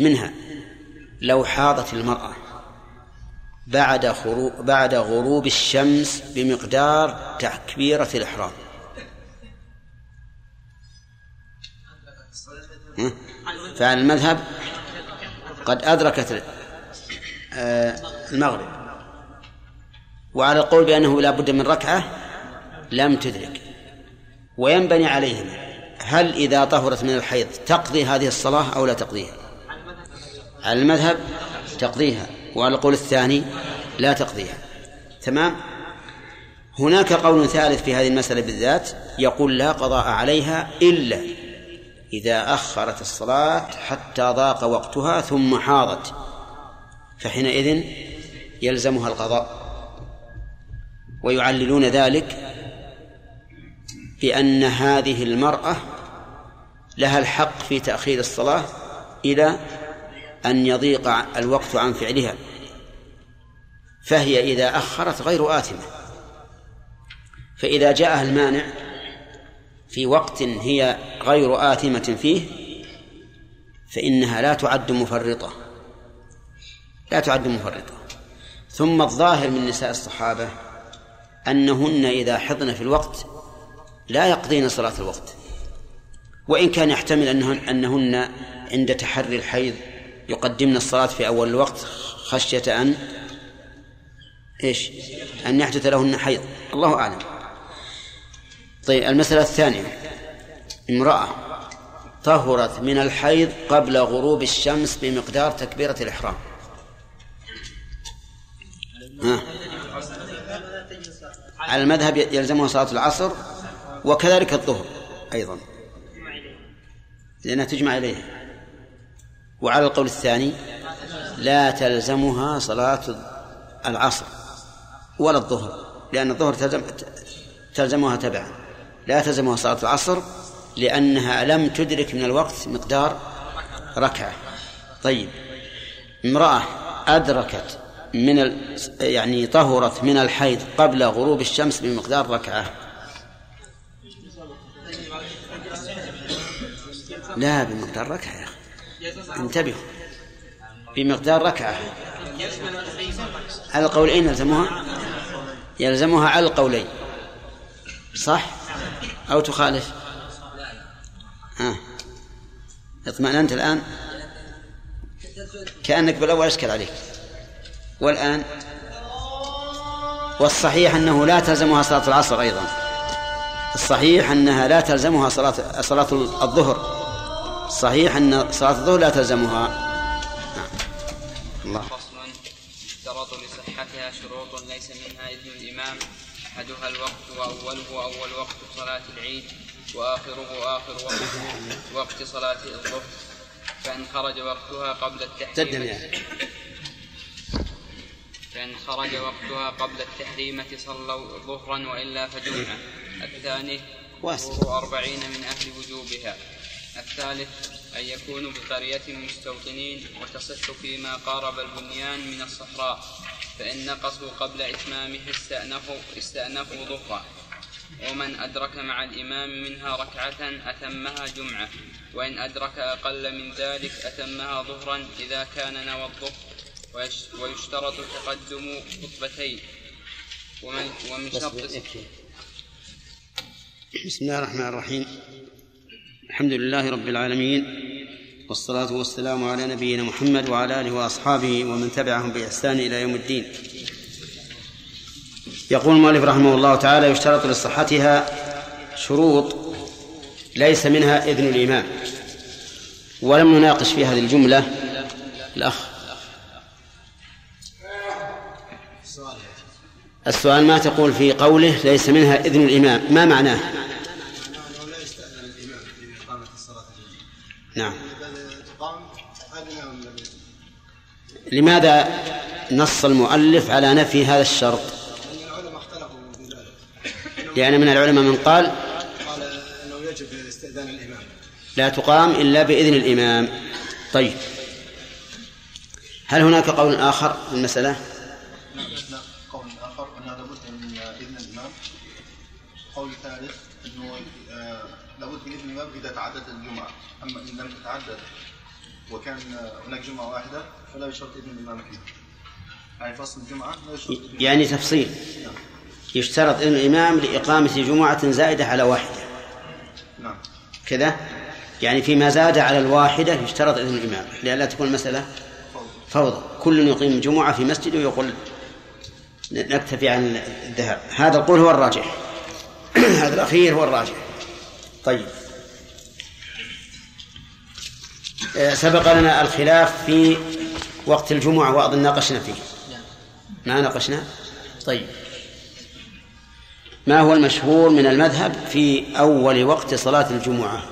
منها لو حاضت المرأة بعد بعد غروب الشمس بمقدار تكبيرة الإحرام. فعلى المذهب قد أدركت آه، المغرب. وعلى القول بأنه لا بد من ركعة لم تدرك. وينبني عليهما. هل إذا طهرت من الحيض تقضي هذه الصلاة أو لا تقضيها؟ على المذهب تقضيها. وعلى القول الثاني لا تقضيها. تمام؟ هناك قول ثالث في هذه المسألة بالذات يقول لا قضاء عليها إلا إذا أخرت الصلاة حتى ضاق وقتها ثم حاضت فحينئذ يلزمها القضاء. ويعللون ذلك بأن هذه المرأة لها الحق في تأخير الصلاة إلى أن يضيق الوقت عن فعلها فهي إذا أخرت غير آثمة. فإذا جاءها المانع في وقت هي غير آثمة فيه فإنها لا تعد مفرطة. لا تعد مفرطة. ثم الظاهر من نساء الصحابة أنهن إذا حضن في الوقت لا يقضين صلاة الوقت. وإن كان يحتمل أنهن, أنهن عند تحري الحيض يقدمن الصلاة في أول الوقت خشية أن إيش؟ أن يحدث لهن حيض. الله أعلم. طيب المسألة الثانية. امرأة طهرت من الحيض قبل غروب الشمس بمقدار تكبيرة الإحرام. على المذهب يلزمها صلاة العصر وكذلك الظهر أيضا. لأنها تجمع إليها وعلى القول الثاني لا تلزمها صلاة العصر ولا الظهر لأن الظهر تلزم تلزمها تبعا. لا تلزمها صلاة العصر لأنها لم تدرك من الوقت مقدار ركعة. طيب. امرأة أدركت من ال... يعني طهرت من الحيض قبل غروب الشمس بمقدار ركعة. لا بمقدار ركعة يا أخي. انتبهوا. بمقدار ركعة. على القولين يلزمها يلزمها على القولين. صح؟ أو تخالف؟ ها اطمأننت الآن؟ كأنك بالأول أشكل عليك. والآن؟ والصحيح أنه لا تلزمها صلاة العصر أيضا. الصحيح أنها لا تلزمها صلاة صلاة الظهر. صحيح أن صلاة الظهر لا تلزمها. نعم. الله. فصل. يشترط لصحتها شروط ليس منها إذن الإمام. أحدها الوقت وأوله أول وقت صلاة العيد وآخره آخر وقت وقت صلاة الظهر فإن خرج وقتها قبل التحريم. يعني. فإن خرج وقتها قبل التحريمة صلوا ظهرا وإلا فجمعة. الثاني ظهور أربعين من أهل وجوبها. الثالث أن يكونوا بقرية مستوطنين وتصح فيما قارب البنيان من الصحراء. فإن نقصوا قبل إتمامه استأنفوا استأنفوا ظهرا ومن أدرك مع الإمام منها ركعة أتمها جمعة. وإن أدرك أقل من ذلك أتمها ظهرا إذا كان نوى الظهر ويشترط تقدم خطبتين. ومن ومن شرط بسم الله الرحمن الرحيم. الحمد لله رب العالمين. والصلاة والسلام على نبينا محمد وعلى آله وأصحابه ومن تبعهم بإحسان إلى يوم الدين. يقول المؤلف رحمه الله تعالى يشترط لصحتها شروط ليس منها إذن الإمام ولم نناقش في هذه الجملة. الأخ. السؤال ما تقول في قوله ليس منها إذن الإمام ما معناه؟ نعم. لماذا نص المؤلف على نفي هذا الشرط؟ لأن من العلماء من قال قال انه يجب استئذان الامام لا تقام إلا بإذن الإمام. طيب. هل هناك قول آخر في المسألة؟ قول انه لابد من اذن الامام قول ثالث إنه آه، لابد من اذن الإمام إذا تعددت الجمعة. أما إن لم تتعدد وكان هناك جمعة واحدة فلا يشترط إذن الإمام فيها يعني فصل الجمعة لا يشترط يعني تفصيل. يشترط إذن الإمام لإقامة جمعة زائدة على واحدة. نعم. كذا؟ يعني فيما زاد على الواحدة يشترط إذن الإمام. لئلا تكون المسألة فوضى. كل يقيم جمعة في مسجد ويقول نكتفي عن الذهاب. هذا القول هو الراجح. هذا الأخير هو الراجح. طيب. سبق لنا الخلاف في وقت الجمعة وأظن ناقشنا فيه. ما ناقشنا؟ طيب. ما هو المشهور من المذهب في أول وقت صلاة الجمعة؟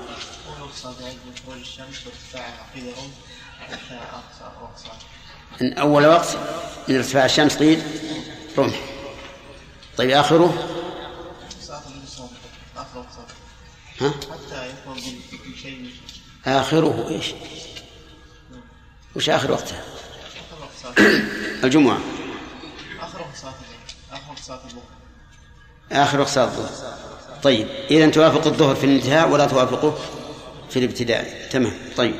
من أول وقت من ارتفاع الشمس قيل رمح. طيب آخره؟ ها؟ آخره إيش؟ وش آخر وقتها؟ الجمعة. آخر وقت صلاة الظهر. آخر وقت صلاة الظهر. آخر وقت صلاة الظهر. طيب إذا توافق الظهر في الانتهاء ولا توافقه في الابتداء. تمام طيب.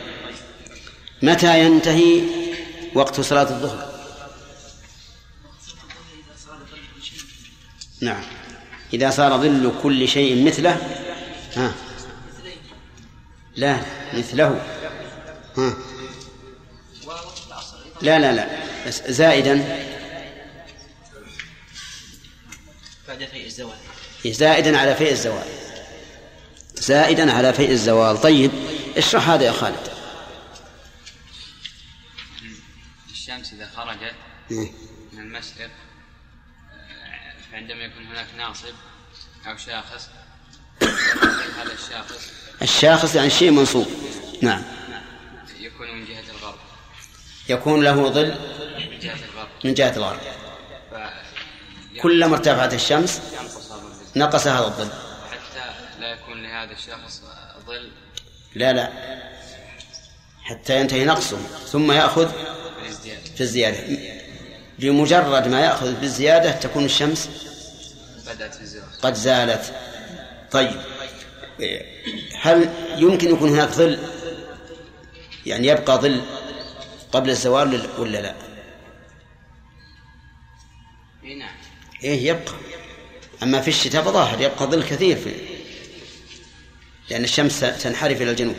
متى ينتهي وقت صلاة الظهر؟ نعم. إذا صار ظل كل شيء مثله ها؟ لا مثله. ها؟ لا لا لا. بس زائدا. بعد فيء الزوال. زائدا على فيء الزوال. زائدا على فيء الزوال. طيب اشرح هذا يا خالد. الشمس إذا خرجت مم. من المشرق آه، فعندما يكون هناك ناصب أو شاخص هذا الشاخص الشاخص يعني شيء منصوب. نعم يكون من جهة الغرب. يكون له ظل من جهة الغرب. كلما ارتفعت الشمس نقص هذا الظل. حتى لا يكون لهذا الشخص ظل لا. لا حتى ينتهي نقصه ثم يأخذ في الزيادة. بمجرد ما يأخذ بالزيادة تكون الشمس قد زالت. طيب. هل يمكن يكون هناك ظل؟ يعني يبقى ظل قبل الزوال ولا لا؟ نعم. إيه يبقى. أما في الشتاء فظاهر يبقى ظل كثير في لأن الشمس تنحرف إلى الجنوب.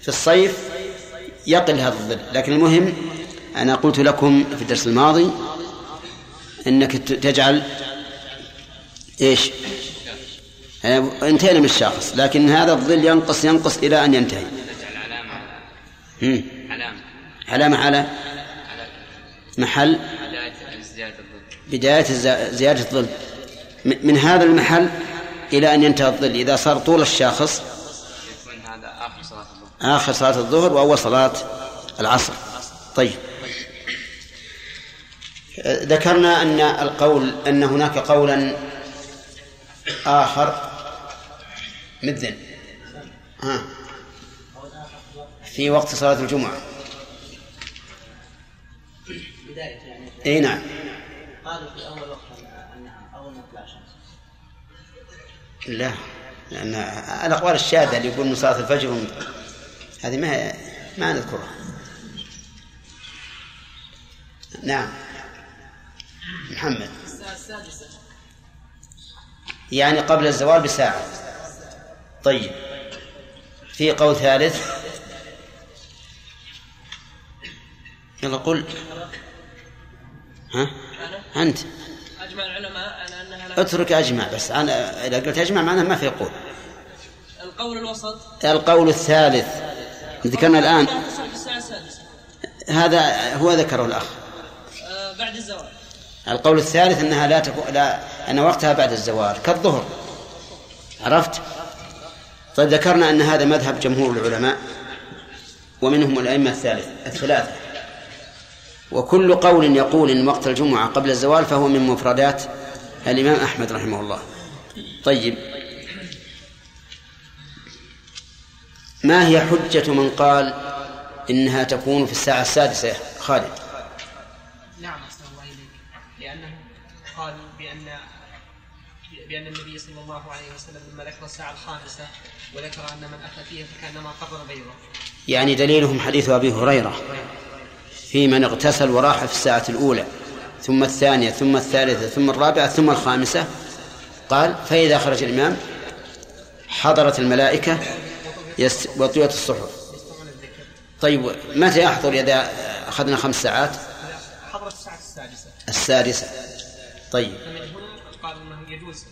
في الصيف يقل هذا الظل لكن المهم أنا قلت لكم في الدرس الماضي إنك تجعل إيش؟ آه، انتهينا من الشاخص لكن هذا الظل ينقص ينقص إلى أن ينتهي. مم. علامة على محل بداية زيادة الظل. من هذا المحل إلى أن ينتهي الظل. إذا صار طول الشاخص آخر صلاة الظهر وأول صلاة العصر. طيب. ذكرنا أن القول أن هناك قولا آخر مثل. ها. في وقت صلاة الجمعة. بداية يعني. أي نعم. قالوا في أول وقت النهار أول ما تطلع الشمس لا لأن الأقوال الشاذة اللي يقول من صلاة الفجر هذه ما ما نذكرها. نعم. محمد. يعني قبل الزوال بساعة. طيب. في قول ثالث. يلا قل. ها؟ أنت. أجمع العلماء على أنها لا اترك أجمع بس. أنا إذا قلت أجمع معناه ما في قول. القول الوسط. القول الثالث. ذكرنا الآن هذا هو ذكره الأخ. آه، بعد الزوال. القول الثالث أنها لا تكون لا أن وقتها بعد الزوال. كالظهر. عرفت؟ طيب ذكرنا أن هذا مذهب جمهور العلماء ومنهم الأئمة الثالث الثلاثة. وكل قول يقول إن وقت الجمعة قبل الزوال فهو من مفردات الإمام أحمد رحمه الله. طيب. ما هي حجة من قال إنها تكون في الساعة السادسة خالد؟ نعم أحسن الله إليك. لأنه قال بأن بأن النبي صلى الله عليه وسلم لما ذكر الساعة الخامسة وذكر أن من أتى فيها فكأنما قرر بيضة يعني دليلهم حديث أبي هريرة. في من اغتسل وراح في الساعة الأولى ثم الثانية ثم الثالثة ثم الرابعة ثم الخامسة. قال فإذا خرج الإمام حضرت الملائكة وطويت الصحف. طيب متى يحضر إذا أخذنا خمس ساعات؟ حضرت الساعة السادسة. السادسة. طيب. قال أنه يجوز.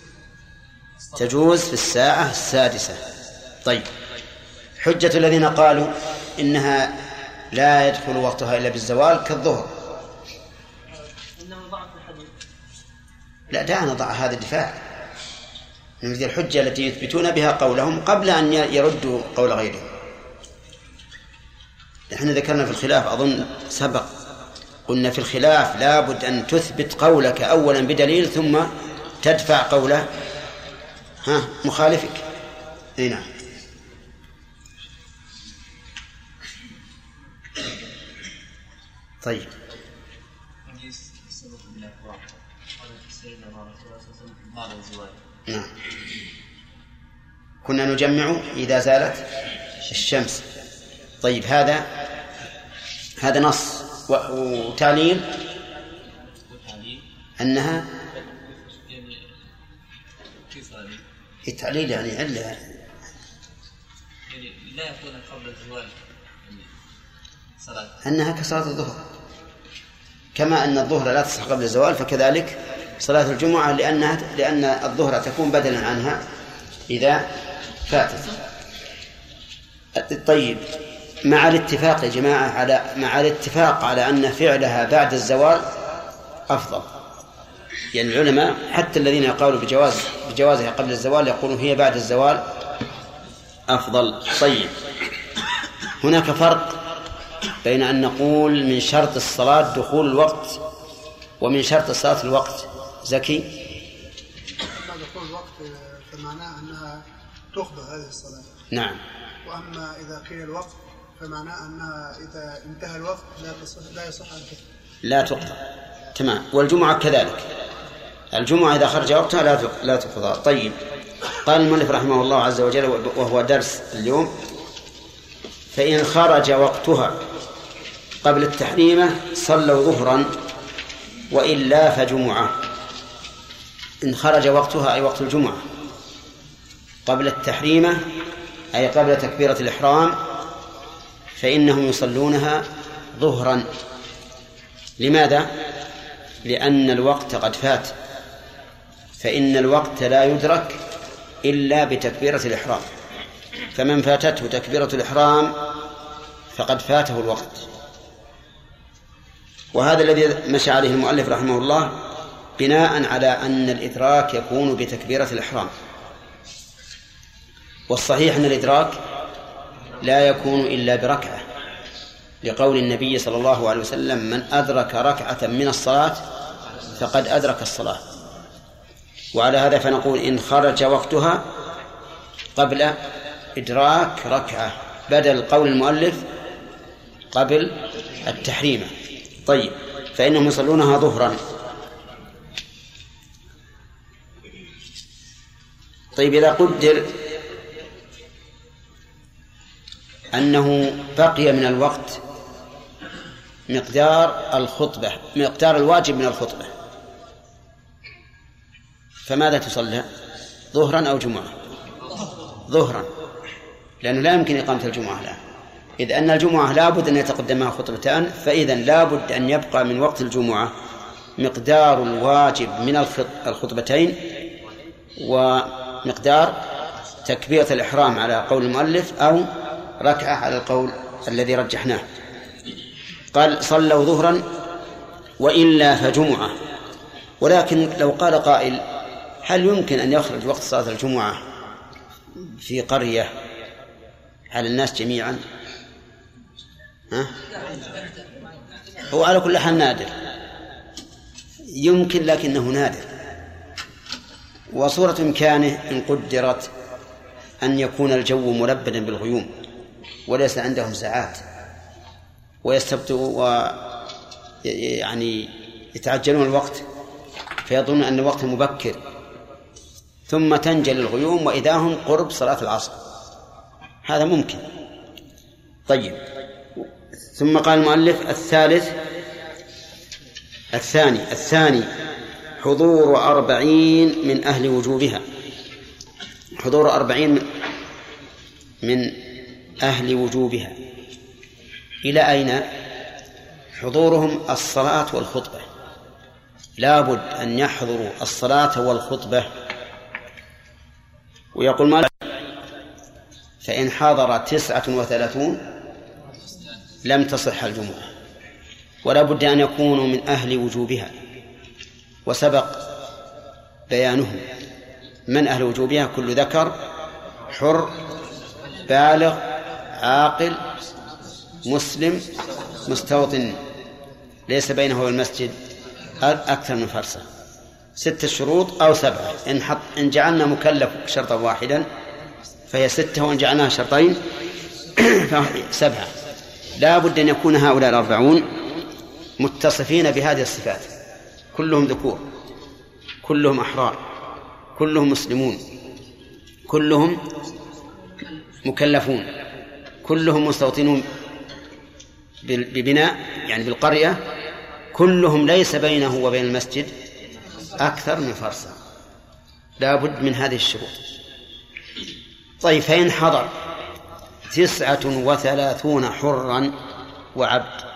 تجوز في الساعة السادسة. طيب. حجة الذين قالوا إنها لا يدخل وقتها إلا بالزوال كالظهر. لا دعنا نضع هذا الدفاع. من الحجة التي يثبتون بها قولهم قبل أن يردوا قول غيرهم. إحنا ذكرنا في الخلاف أظن سبق قلنا في الخلاف لابد أن تثبت قولك أولا بدليل ثم تدفع قوله ها مخالفك. إي نعم. طيب. نعم. كنا نجمع إذا زالت الشمس. طيب هذا هذا نص. وتعليل؟ أنها؟ التعليل يعني علة. يعني لا يكون قبل الزوال. أنها كصلاة الظهر. كما أن الظهر لا تصح قبل الزوال فكذلك صلاة الجمعة لأنها لأن الظهر تكون بدلا عنها إذا فاتت. طيب مع الاتفاق يا جماعة على مع الاتفاق على أن فعلها بعد الزوال أفضل. يعني العلماء حتى الذين يقالوا بجواز بجوازها قبل الزوال يقولون هي بعد الزوال أفضل. طيب هناك فرق بين أن نقول من شرط الصلاة دخول الوقت ومن شرط الصلاة الوقت. زكي؟ دخول الوقت فمعناه أنها تقبل هذه الصلاة. نعم. وأما إذا قيل الوقت فمعناه أنها إذا انتهى الوقت لا تصح لا يصح أن لا تقضى تمام. والجمعة كذلك. الجمعة إذا خرج وقتها لا لا تقضى طيب. قال المؤلف رحمه الله عز وجل وهو درس اليوم فإن خرج وقتها قبل التحريمة صلوا ظهرا وإلا فجمعة. إن خرج وقتها أي وقت الجمعة. قبل التحريمة أي قبل تكبيرة الإحرام فإنهم يصلونها ظهرا. لماذا؟ لأن الوقت قد فات. فإن الوقت لا يدرك إلا بتكبيرة الإحرام. فمن فاتته تكبيرة الإحرام فقد فاته الوقت. وهذا الذي مشى عليه المؤلف رحمه الله بناء على أن الإدراك يكون بتكبيرة الإحرام. والصحيح أن الإدراك لا يكون إلا بركعة لقول النبي صلى الله عليه وسلم من أدرك ركعة من الصلاة فقد أدرك الصلاة. وعلى هذا فنقول إن خرج وقتها قبل إدراك ركعة بدل قول المؤلف قبل التحريمة طيب فإنهم يصلونها ظهرا. طيب إذا قدر أنه بقي من الوقت مقدار الخطبة مقدار الواجب من الخطبة فماذا تصلى؟ ظهرا أو جمعة؟ ظهرا لأنه لا يمكن إقامة الجمعة الآن. إذ أن الجمعة لابد أن يتقدمها خطبتان فإذا لابد أن يبقى من وقت الجمعة مقدار الواجب من الخطبتين ومقدار تكبيرة الإحرام على قول المؤلف أو ركعة على القول الذي رجحناه. قال صلوا ظهرا وإلا فجمعة ولكن لو قال قائل هل يمكن أن يخرج وقت صلاة الجمعة في قرية على الناس جميعا؟ ها؟ هو على كل حال نادر. يمكن لكنه نادر. وصورة إمكانه إن قدرت أن يكون الجو ملبدا بالغيوم وليس عندهم ساعات ويستبطئوا و يعني يتعجلون الوقت فيظنون أن الوقت مبكر. ثم تنجل الغيوم وإذا هم قرب صلاة العصر. هذا ممكن. طيب. ثم قال المؤلف الثالث الثاني الثاني حضور أربعين من أهل وجوبها. حضور أربعين من أهل وجوبها. إلى أين؟ حضورهم الصلاة والخطبة. لابد أن يحضروا الصلاة والخطبة. ويقول مالك فإن حضر تسعة وثلاثون لم تصح الجمعة ولا بد أن يكونوا من أهل وجوبها. وسبق بيانهم من أهل وجوبها كل ذكر حر بالغ عاقل مسلم مستوطن. ليس بينه والمسجد أكثر من فرسة ستة شروط أو سبعة. إن, حط إن جعلنا مكلف شرطا واحدا فهي ستة وإن جعلناها شرطين فهي سبعة. لا بد أن يكون هؤلاء الأربعون متصفين بهذه الصفات. كلهم ذكور كلهم أحرار كلهم مسلمون كلهم مكلفون كلهم مستوطنون ببناء يعني بالقرية. كلهم ليس بينه وبين المسجد أكثر من فرسة لا بد من هذه الشروط. طيب فإن حضر. تسعة وثلاثون حرا وعبد.